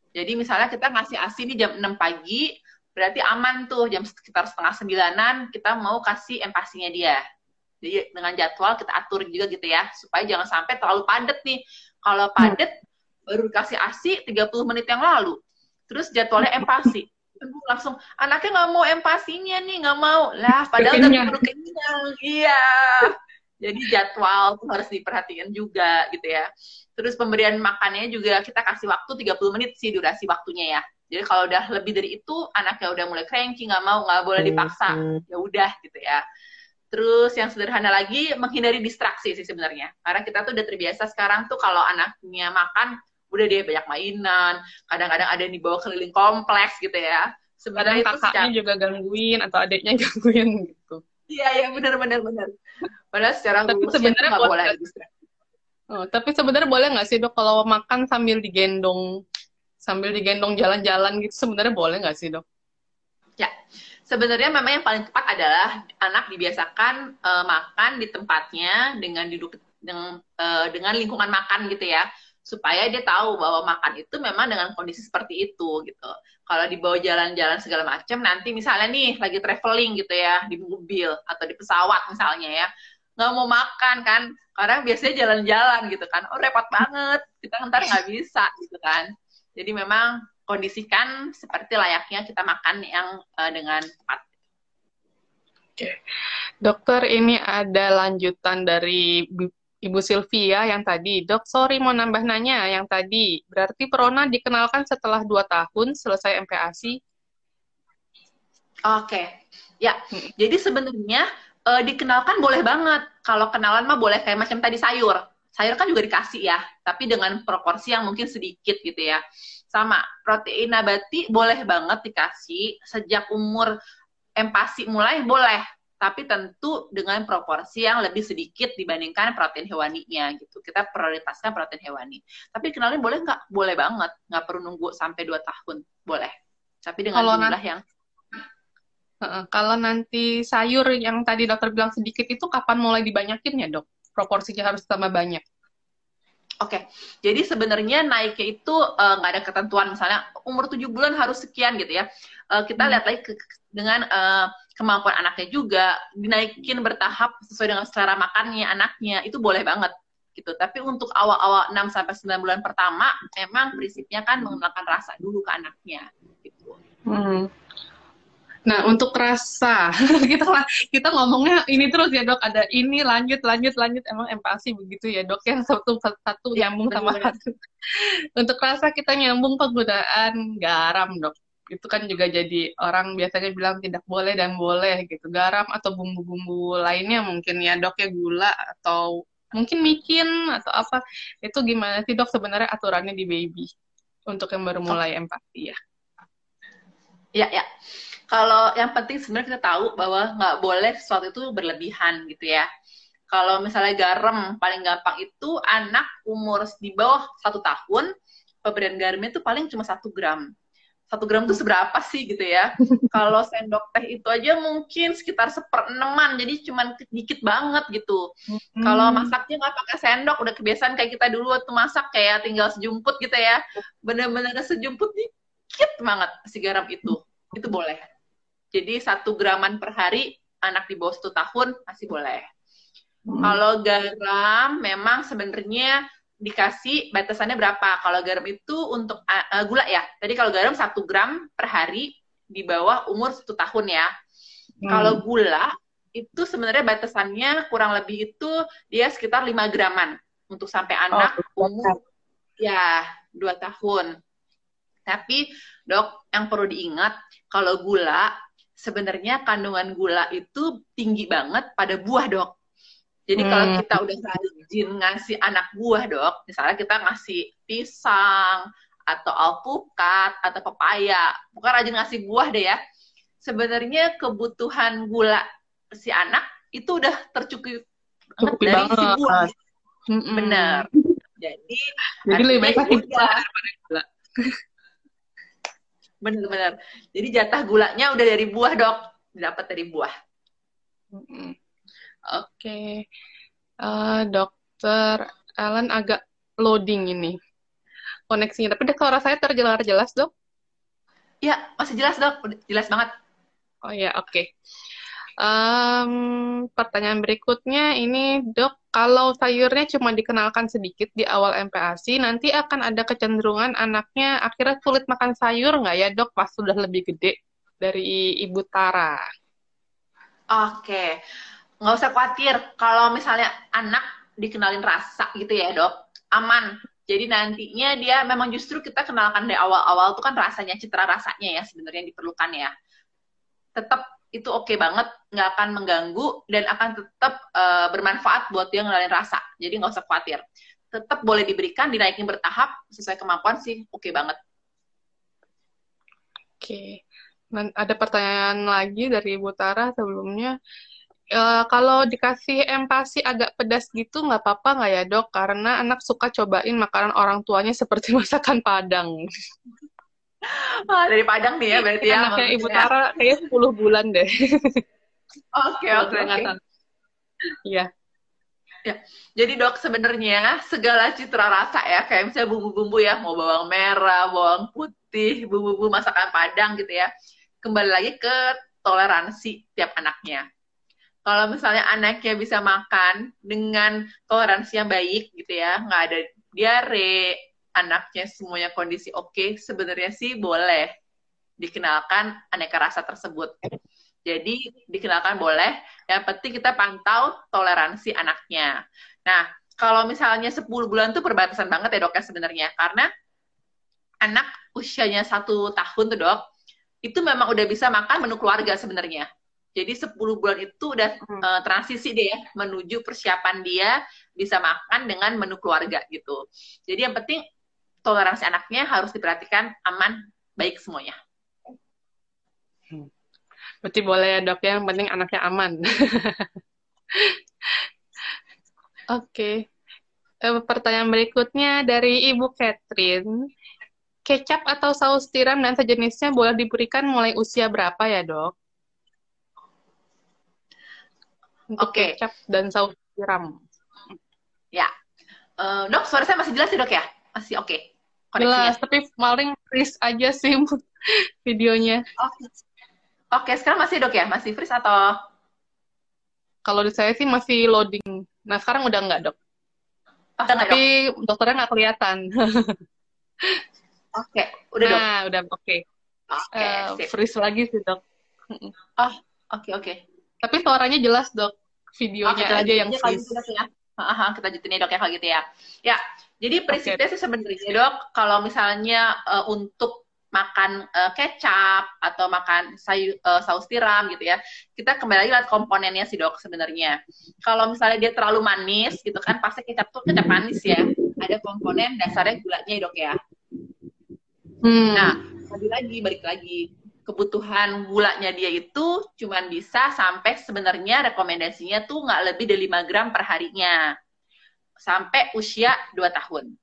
Jadi misalnya kita ngasih ASI ini jam 6 pagi, berarti aman tuh jam sekitar setengah sembilanan kita mau kasih empasinya dia. Jadi dengan jadwal kita atur juga gitu ya, supaya jangan sampai terlalu padat nih. Kalau padat baru dikasih ASI 30 menit yang lalu. Terus jadwalnya empasi. Aduh, langsung anaknya nggak mau empasinya nih, nggak mau. Lah, padahal udah keburu kenyang. Iya. Jadi jadwal tuh harus diperhatikan juga gitu ya. Terus pemberian makannya juga kita kasih waktu 30 menit sih durasi waktunya ya. Jadi kalau udah lebih dari itu, anaknya udah mulai cranky, nggak mau, nggak boleh dipaksa. Ya udah gitu ya. Terus yang sederhana lagi, menghindari distraksi sih sebenarnya. Karena kita tuh udah terbiasa sekarang tuh kalau anaknya makan, udah dia banyak mainan, kadang-kadang ada yang dibawa keliling kompleks gitu ya. Kadang Sebenarnya itu kakaknya secara, juga gangguin atau adiknya [laughs] gangguin gitu. iya iya benar benar benar. Padahal secara Tapi sebenarnya nggak boleh distraksi. Oh, tapi sebenarnya boleh nggak sih dok kalau makan sambil digendong sambil digendong jalan-jalan gitu sebenarnya boleh nggak sih dok? Sebenarnya memang yang paling tepat adalah anak dibiasakan eh, makan di tempatnya dengan duduk dengan, eh, dengan lingkungan makan gitu ya, supaya dia tahu bahwa makan itu memang dengan kondisi seperti itu gitu. Kalau dibawa jalan-jalan segala macam, nanti misalnya nih lagi traveling gitu ya di mobil atau di pesawat misalnya ya, nggak mau makan kan, karena biasanya jalan-jalan gitu kan, oh repot banget, kita ntar nggak bisa gitu kan. Jadi memang kondisikan seperti layaknya kita makan yang eh, dengan tepat. Dokter ini ada lanjutan dari Bu- Ibu Sylvia yang tadi. Dok, sorry mau nambah nanya yang tadi. Berarti Prona dikenalkan setelah 2 tahun selesai MPASI? Oke, ya. Hmm. Jadi sebenarnya eh, dikenalkan boleh banget. Kalau kenalan mah boleh kayak macam tadi sayur. Sayur kan juga dikasih ya, tapi dengan proporsi yang mungkin sedikit gitu ya. Sama protein nabati boleh banget dikasih sejak umur empasi mulai boleh, tapi tentu dengan proporsi yang lebih sedikit dibandingkan protein hewaninya gitu. Kita prioritaskan protein hewani. Tapi kenalin boleh nggak? Boleh banget. Nggak perlu nunggu sampai 2 tahun. Boleh. Tapi dengan Kalau jumlah yang Kalau nanti sayur yang tadi dokter bilang sedikit itu kapan mulai dibanyakin ya dok? Proporsinya harus tambah banyak. Oke, jadi sebenarnya naiknya itu eh, nggak ada ketentuan, misalnya umur 7 bulan harus sekian gitu ya. Eh, kita Hmm. lihat lagi ke- dengan eh, kemampuan anaknya juga, dinaikin bertahap sesuai dengan selera makannya anaknya, itu boleh banget gitu. Tapi untuk awal-awal 6 sampai 9 bulan pertama, memang prinsipnya kan mengenalkan rasa dulu ke anaknya gitu. Hmm. Nah, untuk rasa, [laughs] kita kita ngomongnya ini terus ya dok, ada ini lanjut lanjut lanjut emang empati begitu ya dok ya [laughs] satu satu Ya, nyambung sama satu. Untuk rasa kita nyambung penggunaan garam dok. itu kan juga jadi orang biasanya bilang tidak boleh dan boleh gitu. Garam atau bumbu-bumbu lainnya mungkin ya dok ya gula atau mungkin micin atau apa. Itu gimana sih dok sebenarnya aturannya di baby untuk yang baru mulai empati ya? Ya ya. Kalau yang penting sebenarnya kita tahu bahwa nggak boleh sesuatu itu berlebihan gitu ya. Kalau misalnya garam paling gampang itu anak umur di bawah satu tahun pemberian garamnya itu paling cuma satu gram satu gram itu seberapa sih gitu ya [laughs] kalau sendok teh itu aja mungkin sekitar sepereneman jadi cuma sedikit banget gitu hmm. kalau masaknya nggak pakai sendok udah kebiasaan kayak kita dulu waktu masak kayak tinggal sejumput gitu ya bener-bener sejumput dikit banget si garam itu itu boleh jadi satu graman per hari anak di bawah satu tahun masih boleh hmm. kalau garam memang sebenarnya dikasih batasannya berapa. Kalau garam itu untuk uh, gula ya. Tadi kalau garam satu gram per hari di bawah umur satu tahun ya. Hmm. Kalau gula itu sebenarnya batasannya kurang lebih itu dia sekitar 5 graman untuk sampai anak oh, umur ya dua tahun. Tapi dok yang perlu diingat kalau gula sebenarnya kandungan gula itu tinggi banget pada buah dok. Jadi hmm. kalau kita udah rajin ngasih anak buah dok, misalnya kita ngasih pisang atau alpukat atau pepaya, bukan rajin ngasih buah deh ya. Sebenarnya kebutuhan gula si anak itu udah tercukupi banget dari banget. si buah. Mm -mm. Bener. Jadi, jadi lebih baik kasih buah gula. Bener-bener. Jadi jatah gulanya udah dari buah dok, dapat dari buah. Oke, uh, dokter Ellen agak loading ini koneksinya. Tapi kalau rasanya terjelas jelas dok? Ya, masih jelas dok, jelas banget. Oh ya, oke. Okay. Um, pertanyaan berikutnya ini dok, kalau sayurnya cuma dikenalkan sedikit di awal MPASI, nanti akan ada kecenderungan anaknya akhirnya sulit makan sayur nggak ya dok? Pas sudah lebih gede dari ibu Tara? Oke, nggak usah khawatir. Kalau misalnya anak dikenalin rasa gitu ya dok aman. Jadi nantinya dia memang justru kita kenalkan dari awal-awal tuh kan rasanya citra rasanya ya sebenarnya diperlukan ya. Tetap itu oke okay banget nggak akan mengganggu dan akan tetap uh, bermanfaat buat dia ngenalin rasa jadi nggak usah khawatir tetap boleh diberikan dinaikin bertahap sesuai kemampuan sih oke okay banget oke okay. ada pertanyaan lagi dari Ibu Tara sebelumnya Uh, kalau dikasih empasi agak pedas gitu nggak apa-apa nggak ya dok? Karena anak suka cobain makanan orang tuanya seperti [laughs] masakan Padang. Oh, [laughs] dari Padang nih ya berarti ya. Anaknya Ibu Tara kayaknya 10 bulan deh. Oke oke oke. Iya. Ya, jadi dok sebenarnya segala citra rasa ya kayak misalnya bumbu-bumbu ya mau bawang merah, bawang putih, bumbu-bumbu masakan Padang gitu ya. Kembali lagi ke toleransi tiap anaknya kalau misalnya anaknya bisa makan dengan toleransi yang baik gitu ya, nggak ada diare, anaknya semuanya kondisi oke, okay, sebenarnya sih boleh dikenalkan aneka rasa tersebut. Jadi dikenalkan boleh, yang penting kita pantau toleransi anaknya. Nah, kalau misalnya 10 bulan itu perbatasan banget ya dok ya sebenarnya, karena anak usianya satu tahun tuh dok, itu memang udah bisa makan menu keluarga sebenarnya. Jadi 10 bulan itu udah hmm. uh, transisi deh ya menuju persiapan dia bisa makan dengan menu keluarga gitu. Jadi yang penting toleransi anaknya harus diperhatikan aman baik semuanya. Hmm. Berarti boleh ya dok ya, yang penting anaknya aman. [laughs] Oke. Okay. Eh, pertanyaan berikutnya dari Ibu Catherine. Kecap atau saus tiram dan sejenisnya boleh diberikan mulai usia berapa ya dok? untuk okay. kecap dan saus tiram. Ya. Uh, dok, suara saya masih jelas ya dok ya? Masih oke? Okay. Jelas, tapi paling freeze aja sih [laughs] videonya. Oke. Okay. Oke, okay, sekarang masih dok ya? Masih freeze atau? Kalau di saya sih masih loading. Nah, sekarang udah enggak dok. Oh, tapi dok. dokternya nggak kelihatan. [laughs] oke, okay. udah dok. Nah, udah oke. Okay. Okay, uh, freeze lagi sih dok. Oh, oke okay, oke. Okay. Tapi suaranya jelas dok, videonya oh, aja yang freeze. Ya. Aha, kita lanjutin ya dok ya kalau gitu ya. Ya, jadi prinsipnya okay. sih sebenarnya dok, kalau misalnya uh, untuk makan uh, kecap atau makan sayu, uh, saus tiram gitu ya, kita kembali lagi lihat komponennya sih dok sebenarnya. Kalau misalnya dia terlalu manis gitu kan, pasti kecap tuh kecap manis ya. Ada komponen dasarnya gulanya dok ya. Hmm. Nah, lagi lagi balik lagi kebutuhan gulanya dia itu cuma bisa sampai sebenarnya rekomendasinya tuh nggak lebih dari 5 gram per harinya sampai usia 2 tahun.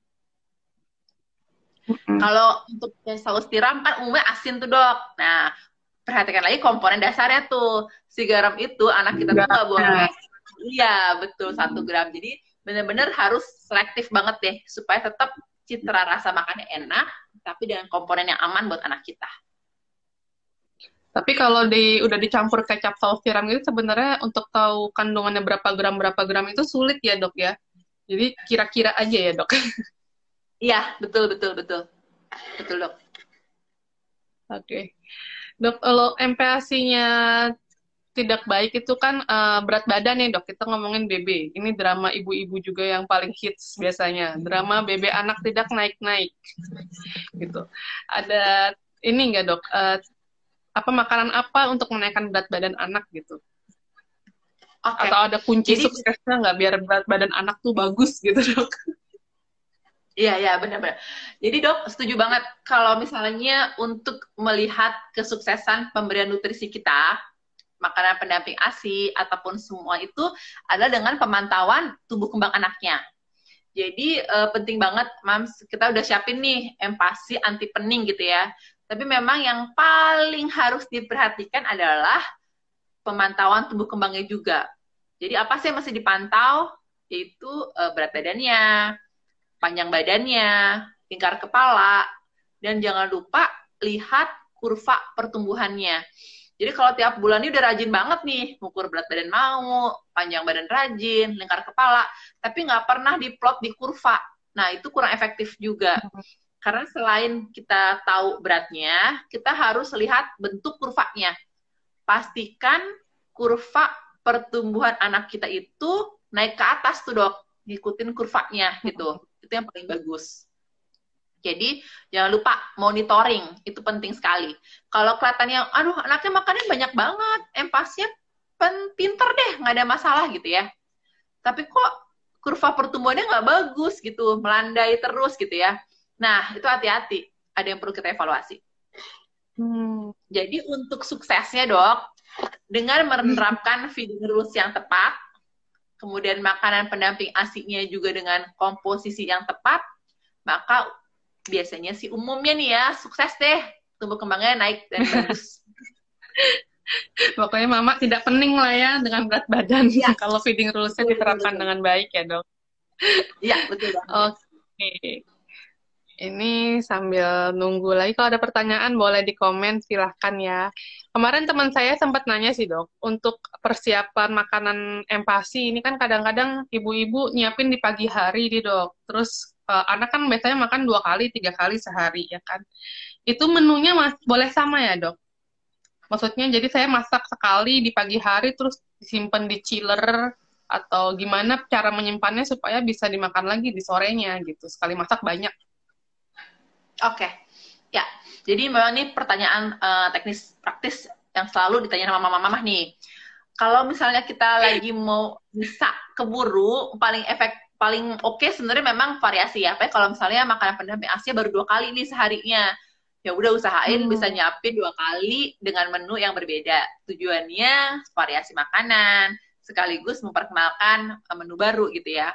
Mm-hmm. Kalau untuk saus tiram kan umumnya asin tuh dok. Nah, perhatikan lagi komponen dasarnya tuh. Si garam itu anak kita tuh nggak boleh. Iya, betul satu gram. Jadi benar-benar harus selektif banget deh supaya tetap citra rasa makannya enak, tapi dengan komponen yang aman buat anak kita. Tapi kalau di udah dicampur kecap saus tiram itu sebenarnya untuk tahu kandungannya berapa gram berapa gram itu sulit ya dok ya. Jadi kira-kira aja ya dok. [laughs] Iya, betul, betul, betul. Betul, dok. Oke. Okay. Dok, kalau MPASI-nya tidak baik itu kan uh, berat badan ya dok, kita ngomongin BB. Ini drama ibu-ibu juga yang paling hits biasanya. Drama BB anak tidak naik-naik. gitu. Ada ini enggak dok, uh, apa makanan apa untuk menaikkan berat badan anak gitu? Okay. Atau ada kunci Jadi, suksesnya nggak biar berat badan anak tuh bagus gitu dok? Iya, iya, benar-benar. Jadi dok, setuju banget kalau misalnya untuk melihat kesuksesan pemberian nutrisi kita, makanan pendamping ASI ataupun semua itu adalah dengan pemantauan tubuh kembang anaknya. Jadi uh, penting banget, Mams, kita udah siapin nih empasi anti pening gitu ya. Tapi memang yang paling harus diperhatikan adalah pemantauan tubuh kembangnya juga. Jadi apa sih yang masih dipantau? Yaitu uh, berat badannya, panjang badannya, lingkar kepala, dan jangan lupa lihat kurva pertumbuhannya. Jadi kalau tiap bulan ini udah rajin banget nih, mengukur berat badan mau, panjang badan rajin, lingkar kepala, tapi nggak pernah diplot di kurva. Nah, itu kurang efektif juga. Karena selain kita tahu beratnya, kita harus lihat bentuk kurvanya. Pastikan kurva pertumbuhan anak kita itu naik ke atas tuh dok, ngikutin kurvanya gitu itu yang paling bagus. Jadi jangan lupa monitoring itu penting sekali. Kalau kelihatannya, aduh anaknya makannya banyak banget, empasnya pen pinter deh, nggak ada masalah gitu ya. Tapi kok kurva pertumbuhannya nggak bagus gitu, melandai terus gitu ya. Nah itu hati-hati, ada yang perlu kita evaluasi. Hmm. Jadi untuk suksesnya dok, dengan menerapkan feeding rules yang tepat, kemudian makanan pendamping asinya juga dengan komposisi yang tepat, maka biasanya sih umumnya nih ya sukses deh tumbuh kembangnya naik dan bagus. [laughs] Pokoknya mama tidak pening lah ya dengan berat badan ya. [laughs] kalau feeding rules-nya diterapkan betul. dengan baik ya dok. Iya betul. Oke. Okay. Ini sambil nunggu lagi. Kalau ada pertanyaan boleh di komen, silahkan ya. Kemarin teman saya sempat nanya sih dok, untuk persiapan makanan empasi ini kan kadang-kadang ibu-ibu nyiapin di pagi hari di dok. Terus uh, anak kan biasanya makan dua kali, tiga kali sehari ya kan. Itu menunya mas boleh sama ya dok? Maksudnya jadi saya masak sekali di pagi hari terus disimpan di chiller atau gimana cara menyimpannya supaya bisa dimakan lagi di sorenya gitu. Sekali masak banyak. Oke, okay. ya. Jadi memang ini pertanyaan uh, teknis praktis yang selalu ditanya sama mama-mama nih. Kalau misalnya kita lagi mau bisa keburu, paling efek paling oke okay sebenarnya memang variasi ya. Tapi kalau misalnya makanan pendamping Asia baru dua kali nih seharinya, ya udah usahain hmm. bisa nyiapin dua kali dengan menu yang berbeda. Tujuannya variasi makanan, sekaligus memperkenalkan eh, menu baru gitu ya.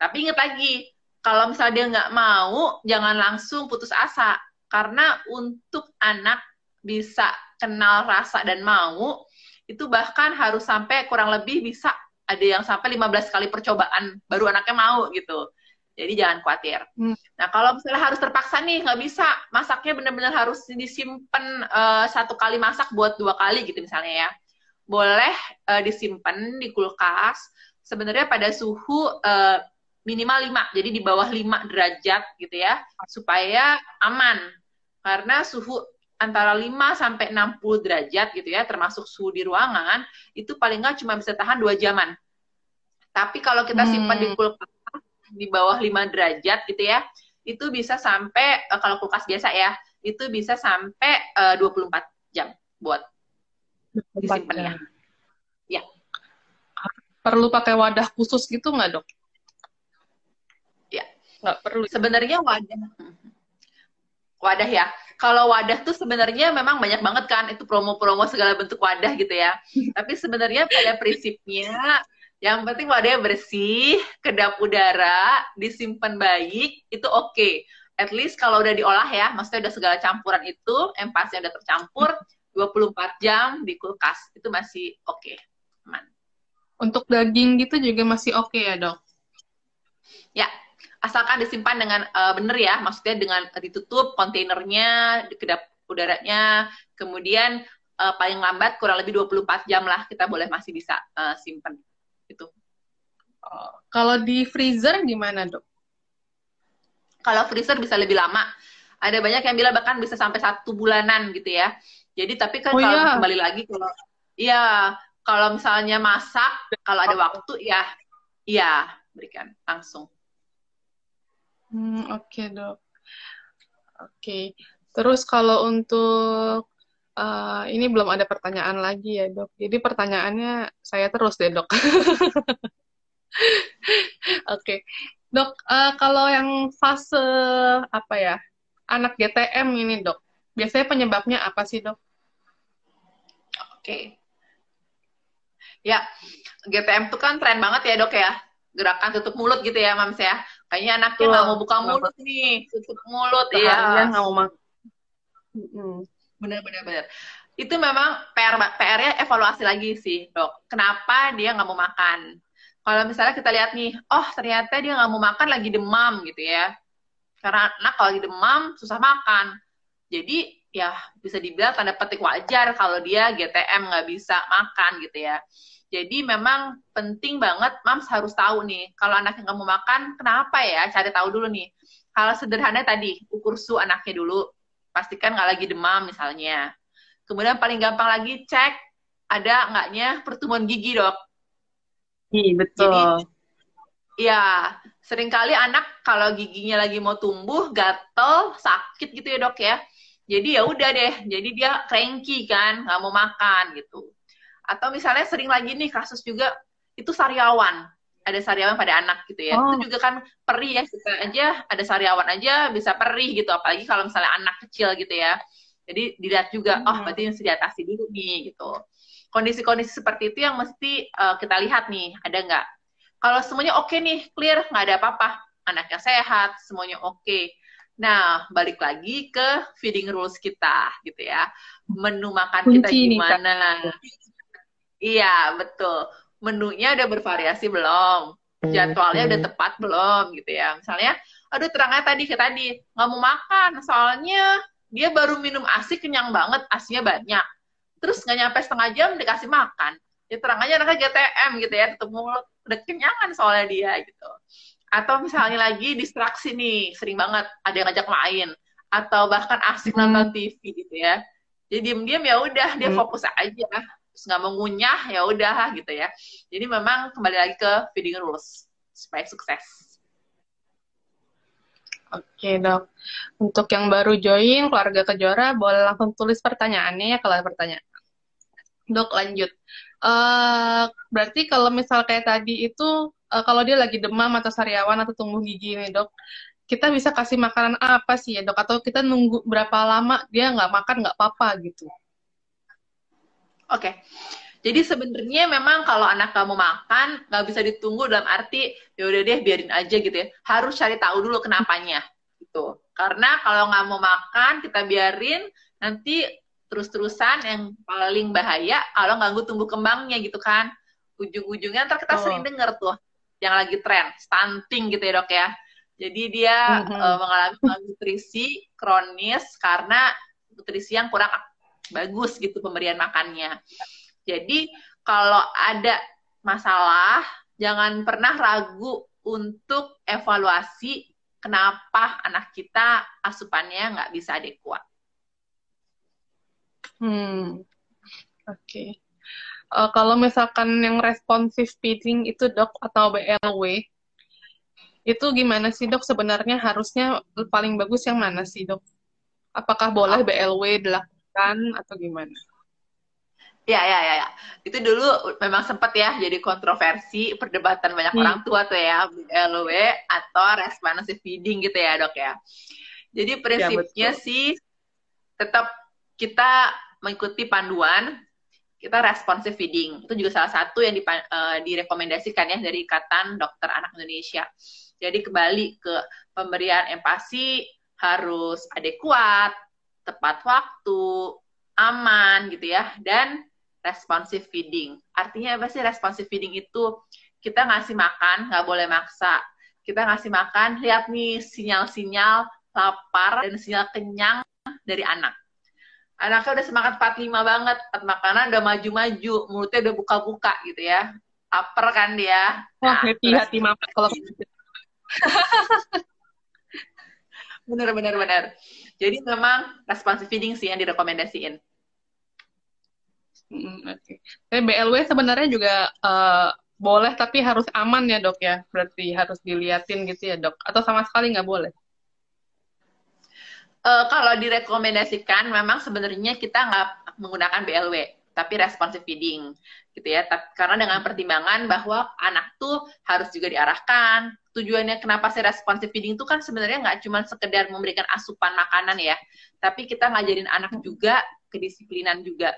Tapi ingat lagi, kalau misalnya dia nggak mau, jangan langsung putus asa. Karena untuk anak bisa kenal rasa dan mau, itu bahkan harus sampai kurang lebih bisa ada yang sampai 15 kali percobaan baru anaknya mau gitu. Jadi jangan khawatir. Hmm. Nah kalau misalnya harus terpaksa nih nggak bisa masaknya benar-benar harus disimpan uh, satu kali masak buat dua kali gitu misalnya ya. Boleh uh, disimpan di kulkas sebenarnya pada suhu uh, minimal 5, jadi di bawah 5 derajat gitu ya, supaya aman. Karena suhu antara 5 sampai 60 derajat gitu ya, termasuk suhu di ruangan, itu paling nggak cuma bisa tahan 2 jaman. Tapi kalau kita simpan hmm. di kulkas di bawah 5 derajat gitu ya, itu bisa sampai eh, kalau kulkas biasa ya, itu bisa sampai uh, 24 jam buat disimpannya. Ya. Perlu pakai wadah khusus gitu nggak dok? Nggak perlu. Sebenarnya wadah. Wadah ya. Kalau wadah tuh sebenarnya memang banyak banget kan itu promo-promo segala bentuk wadah gitu ya. [laughs] Tapi sebenarnya pada prinsipnya yang penting wadahnya bersih, kedap udara, disimpan baik, itu oke. Okay. At least kalau udah diolah ya, maksudnya udah segala campuran itu, empasnya udah tercampur, 24 jam di kulkas, itu masih oke. Okay. Aman. Untuk daging gitu juga masih oke okay ya dok? Ya, asalkan disimpan dengan uh, benar ya, maksudnya dengan ditutup kontainernya, kedap udaranya, kemudian uh, paling lambat kurang lebih 24 jam lah kita boleh masih bisa uh, simpan itu. Oh, kalau di freezer gimana dok? Kalau freezer bisa lebih lama. Ada banyak yang bilang bahkan bisa sampai satu bulanan gitu ya. Jadi tapi kan oh, kalau iya. kembali lagi kalau iya kalau misalnya masak kalau ada waktu ya iya berikan langsung. Hmm, oke okay, dok. Oke. Okay. Terus kalau untuk Uh, ini belum ada pertanyaan lagi ya dok. Jadi pertanyaannya saya terus deh dok. [laughs] Oke, okay. dok. Uh, kalau yang fase apa ya anak GTM ini dok, biasanya penyebabnya apa sih dok? Oke. Okay. Ya, GTM itu kan tren banget ya dok ya. Gerakan tutup mulut gitu ya mams ya. Kayaknya anaknya nggak mau buka mulut nih, tutup mulut. Iya. nggak mau makan. Benar-benar benar. Itu memang PR PR-nya evaluasi lagi sih, dok. Kenapa dia nggak mau makan? Kalau misalnya kita lihat nih, oh ternyata dia nggak mau makan lagi demam gitu ya. Karena anak kalau lagi demam susah makan. Jadi ya bisa dibilang tanda petik wajar kalau dia GTM nggak bisa makan gitu ya. Jadi memang penting banget mams harus tahu nih kalau anaknya nggak mau makan kenapa ya cari tahu dulu nih. Kalau sederhana tadi ukur su anaknya dulu pastikan nggak lagi demam misalnya. Kemudian paling gampang lagi cek ada nggaknya pertumbuhan gigi dok. Iya betul. Jadi, ya sering kali anak kalau giginya lagi mau tumbuh gatel sakit gitu ya dok ya. Jadi ya udah deh, jadi dia cranky kan, nggak mau makan gitu. Atau misalnya sering lagi nih kasus juga itu sariawan ada sariawan pada anak gitu ya. Oh. Itu juga kan perih ya, kita aja ada sariawan aja bisa perih gitu, apalagi kalau misalnya anak kecil gitu ya. Jadi dilihat juga, hmm. oh berarti mesti diatasi dulu nih gitu. Kondisi-kondisi seperti itu yang mesti uh, kita lihat nih, ada nggak? Kalau semuanya oke okay nih, clear, nggak ada apa-apa, anaknya sehat, semuanya oke. Okay. Nah, balik lagi ke feeding rules kita gitu ya. Menu makan Kunci kita gimana? Iya, betul. Menunya udah bervariasi belum? Jadwalnya udah tepat belum gitu ya. Misalnya aduh terangnya tadi ke tadi nggak mau makan soalnya dia baru minum asi kenyang banget asinya banyak. Terus nggak nyampe setengah jam dikasih makan. Ya terang aja anaknya GTM gitu ya ketemu udah kenyangan soalnya dia gitu atau misalnya lagi distraksi nih sering banget ada yang ngajak main. Atau bahkan asik hmm. nonton TV gitu ya. Jadi diem-diem ya udah dia hmm. fokus aja. Terus nggak mau ngunyah ya udah gitu ya. Jadi memang kembali lagi ke feeding rules supaya sukses. Oke dok, untuk yang baru join keluarga kejora boleh langsung tulis pertanyaannya ya kalau ada pertanyaan. Dok lanjut, uh, berarti kalau misal kayak tadi itu uh, kalau dia lagi demam atau sariawan atau tumbuh gigi nih dok, kita bisa kasih makanan apa sih ya dok? Atau kita nunggu berapa lama dia nggak makan nggak apa-apa gitu? Oke. Okay. Jadi sebenarnya memang kalau anak kamu makan nggak bisa ditunggu dalam arti ya udah deh biarin aja gitu ya. Harus cari tahu dulu kenapanya gitu. Karena kalau nggak mau makan kita biarin nanti terus-terusan yang paling bahaya kalau ganggu tumbuh kembangnya gitu kan. Ujung-ujungnya ntar kita oh. sering denger tuh yang lagi tren stunting gitu ya dok ya. Jadi dia mm -hmm. uh, mengalami nutrisi kronis karena nutrisi yang kurang bagus gitu pemberian makannya. Jadi kalau ada masalah, jangan pernah ragu untuk evaluasi kenapa anak kita asupannya nggak bisa adekuat. Hmm, oke. Okay. Uh, kalau misalkan yang responsive feeding itu dok atau BLW, itu gimana sih dok sebenarnya harusnya paling bagus yang mana sih dok? Apakah boleh BLW dilakukan atau gimana? Ya, ya, ya, ya. Itu dulu memang sempat ya jadi kontroversi, perdebatan banyak hmm. orang tua tuh ya, BLW atau responsive feeding gitu ya dok ya. Jadi ya, prinsipnya ya, sih tetap kita mengikuti panduan, kita responsive feeding. Itu juga salah satu yang dipa, uh, direkomendasikan ya dari Ikatan Dokter Anak Indonesia. Jadi kembali ke pemberian empasi harus adekuat, tepat waktu, aman gitu ya, dan responsive feeding. Artinya apa sih responsive feeding itu? Kita ngasih makan, nggak boleh maksa. Kita ngasih makan, lihat nih sinyal-sinyal lapar dan sinyal kenyang dari anak. Anaknya udah semangat 45 banget, makanan udah maju-maju, mulutnya udah buka-buka gitu ya. Lapar kan dia. Wah, nah, happy hati mama kalau [laughs] bener bener bener. Jadi memang responsive feeding sih yang direkomendasiin. Oke. Okay. BLW sebenarnya juga uh, boleh tapi harus aman ya dok ya. Berarti harus diliatin gitu ya dok. Atau sama sekali nggak boleh? Uh, kalau direkomendasikan memang sebenarnya kita nggak menggunakan BLW tapi responsive feeding gitu ya. Karena dengan pertimbangan bahwa anak tuh harus juga diarahkan. Tujuannya kenapa saya responsive feeding itu kan sebenarnya nggak cuma sekedar memberikan asupan makanan ya, tapi kita ngajarin anak juga kedisiplinan juga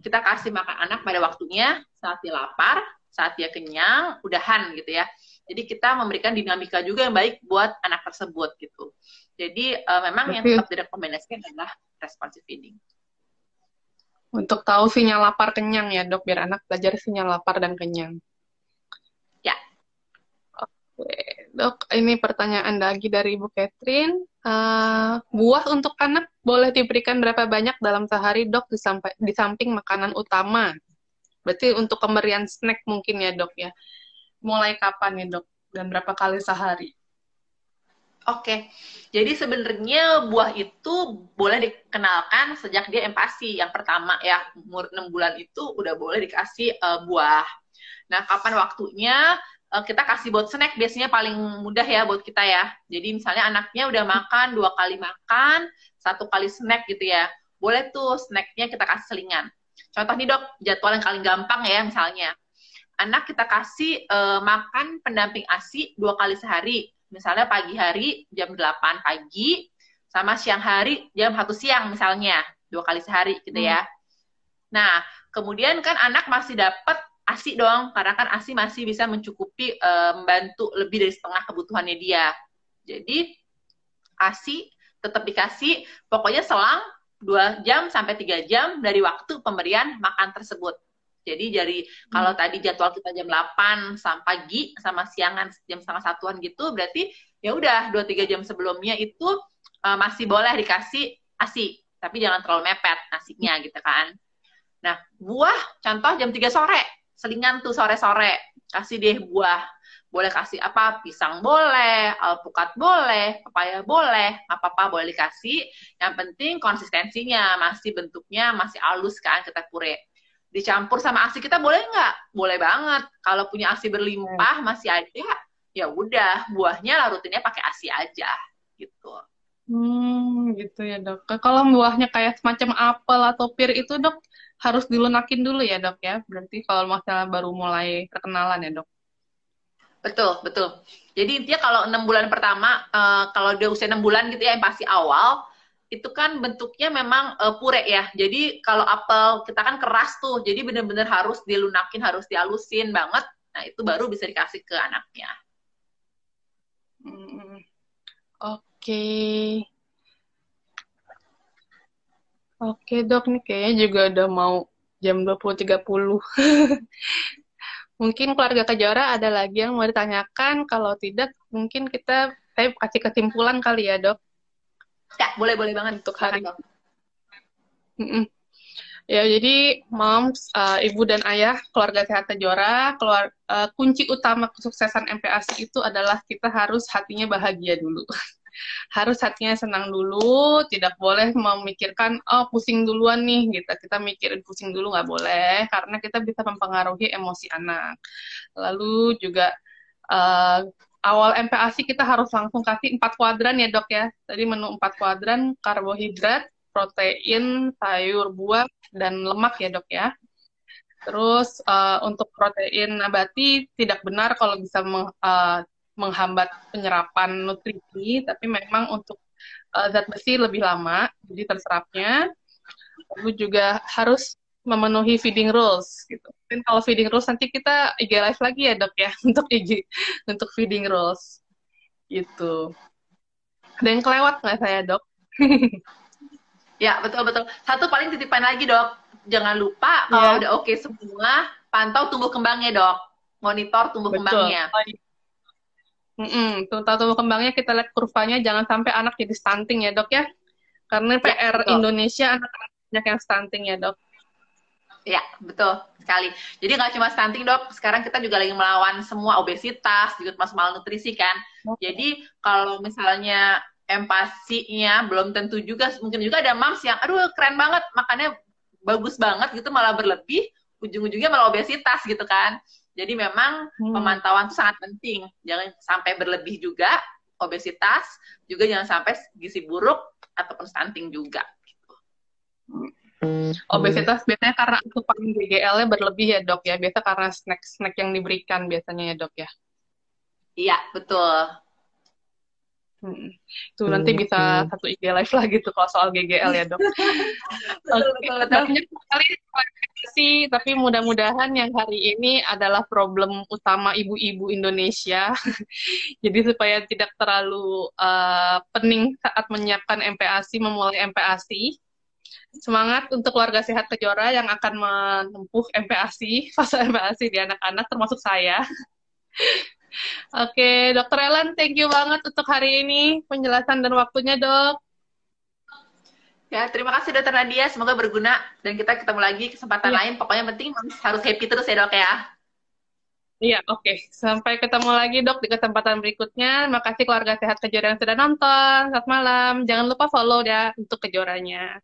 kita kasih makan anak pada waktunya saat dia lapar, saat dia kenyang, udahan gitu ya. Jadi kita memberikan dinamika juga yang baik buat anak tersebut gitu. Jadi uh, memang yang tetap direkomendasikan adalah responsive feeding. Untuk tahu sinyal lapar kenyang ya dok, biar anak belajar sinyal lapar dan kenyang. Ya. Oke, dok, ini pertanyaan lagi dari Ibu Catherine. Uh, buah untuk anak boleh diberikan berapa banyak dalam sehari dok di samping makanan utama? Berarti untuk pemberian snack mungkin ya dok ya. Mulai kapan nih dok? Dan berapa kali sehari? Oke, jadi sebenarnya buah itu boleh dikenalkan sejak dia empasi. Yang pertama ya, umur 6 bulan itu udah boleh dikasih uh, buah. Nah, kapan waktunya? uh, kita kasih buat snack biasanya paling mudah ya buat kita ya. Jadi misalnya anaknya udah makan dua kali makan, satu kali snack gitu ya. Boleh tuh snacknya kita kasih selingan. Contoh nih dok, jadwal yang paling gampang ya misalnya. Anak kita kasih uh, makan pendamping ASI dua kali sehari. Misalnya pagi hari jam 8 pagi, sama siang hari jam satu siang misalnya. Dua kali sehari gitu ya. Hmm. Nah, kemudian kan anak masih dapat ASI dong, karena kan ASI masih bisa mencukupi uh, membantu lebih dari setengah kebutuhannya dia. Jadi ASI tetap dikasih pokoknya selang 2 jam sampai 3 jam dari waktu pemberian makan tersebut. Jadi dari hmm. kalau tadi jadwal kita jam 8 sampai pagi sama siangan jam setengah satuan gitu berarti ya udah 2 3 jam sebelumnya itu uh, masih boleh dikasih ASI, tapi jangan terlalu mepet nasinya gitu kan. Nah, buah contoh jam 3 sore selingan tuh sore-sore. Kasih deh buah. Boleh kasih apa? Pisang boleh alpukat boleh pepaya boleh apa-apa boleh dikasih. Yang penting konsistensinya masih bentuknya masih halus kan kita pure dicampur sama asi kita boleh nggak boleh banget kalau punya asi berlimpah masih ada ya udah buahnya larutinnya pakai asi aja gitu hmm gitu ya dok kalau buahnya kayak semacam apel atau pir itu dok harus dilunakin dulu ya dok ya. Berarti kalau masalah baru mulai perkenalan ya dok. Betul, betul. Jadi intinya kalau enam bulan pertama, uh, kalau dia usia enam bulan gitu ya, yang pasti awal, itu kan bentuknya memang uh, pure ya. Jadi kalau apel kita kan keras tuh, jadi benar-benar harus dilunakin, harus dialusin banget. Nah itu baru bisa dikasih ke anaknya. Hmm, Oke. Okay. Oke dok, nih kayaknya juga udah mau jam 20.30. [laughs] mungkin keluarga Kejora ada lagi yang mau ditanyakan, kalau tidak mungkin kita, saya kasih kesimpulan kali ya dok. Ya, boleh-boleh banget untuk hari ini. Ya, jadi moms, uh, ibu dan ayah, keluarga sehat Kejora, keluar, uh, kunci utama kesuksesan MPASI itu adalah kita harus hatinya bahagia dulu. [laughs] harus hatinya senang dulu, tidak boleh memikirkan oh pusing duluan nih gitu. Kita mikirin pusing dulu nggak boleh karena kita bisa mempengaruhi emosi anak. Lalu juga uh, awal MPASI kita harus langsung kasih empat kuadran ya dok ya. Tadi menu empat kuadran karbohidrat, protein, sayur, buah, dan lemak ya dok ya. Terus uh, untuk protein nabati tidak benar kalau bisa meng, uh, menghambat penyerapan nutrisi, tapi memang untuk uh, zat besi lebih lama, jadi terserapnya. Lalu juga harus memenuhi feeding rules gitu. Dan kalau feeding rules nanti kita IG live lagi ya dok ya [laughs] untuk IG untuk feeding rules gitu. Dan kelewat nggak saya dok? [laughs] ya betul betul. Satu paling titipan lagi dok. Jangan lupa kalau yeah. udah oke okay semua, pantau tumbuh kembangnya dok. Monitor tumbuh betul. kembangnya. Mm -mm, tumbuh kembangnya kita lihat kurvanya jangan sampai anak jadi stunting ya dok ya. Karena ya, PR betul. Indonesia anak-anak banyak yang stunting ya dok. Ya, betul sekali. Jadi nggak cuma stunting dok, sekarang kita juga lagi melawan semua obesitas, juga termasuk malnutrisi kan. Jadi kalau misalnya empasinya belum tentu juga, mungkin juga ada moms yang, aduh keren banget, makannya bagus banget gitu, malah berlebih, ujung-ujungnya malah obesitas gitu kan. Jadi memang hmm. pemantauan itu sangat penting, jangan sampai berlebih juga, obesitas, juga jangan sampai gizi buruk ataupun stunting juga. Gitu. Hmm. Obesitas biasanya karena asupan GGL-nya berlebih ya dok ya. Biasa karena snack-snack yang diberikan biasanya ya dok ya. Iya betul. Hmm. Itu nanti bisa satu IG live lah gitu kalau soal GGL ya dok. Banyak sekali sih, tapi mudah-mudahan yang hari ini adalah problem utama ibu-ibu Indonesia. [laughs] Jadi supaya tidak terlalu uh, pening saat menyiapkan MPASI, memulai MPASI semangat untuk keluarga sehat Kejora yang akan menempuh MPASI, [laughs] fase MPASI di anak-anak termasuk saya. [laughs] Oke, okay, Dokter Ellen, thank you banget untuk hari ini penjelasan dan waktunya, Dok. Ya, terima kasih Dokter Nadia, semoga berguna dan kita ketemu lagi kesempatan ya. lain. Pokoknya penting harus happy terus ya, Dok ya. Iya, oke. Okay. Sampai ketemu lagi, Dok, di kesempatan berikutnya. Terima kasih keluarga sehat Kejora yang sudah nonton. Selamat malam. Jangan lupa follow ya untuk Kejoranya.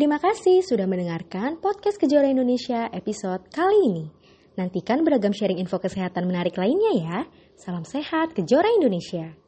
Terima kasih sudah mendengarkan podcast Kejora Indonesia episode kali ini. Nantikan beragam sharing info kesehatan menarik lainnya ya. Salam sehat Kejora Indonesia.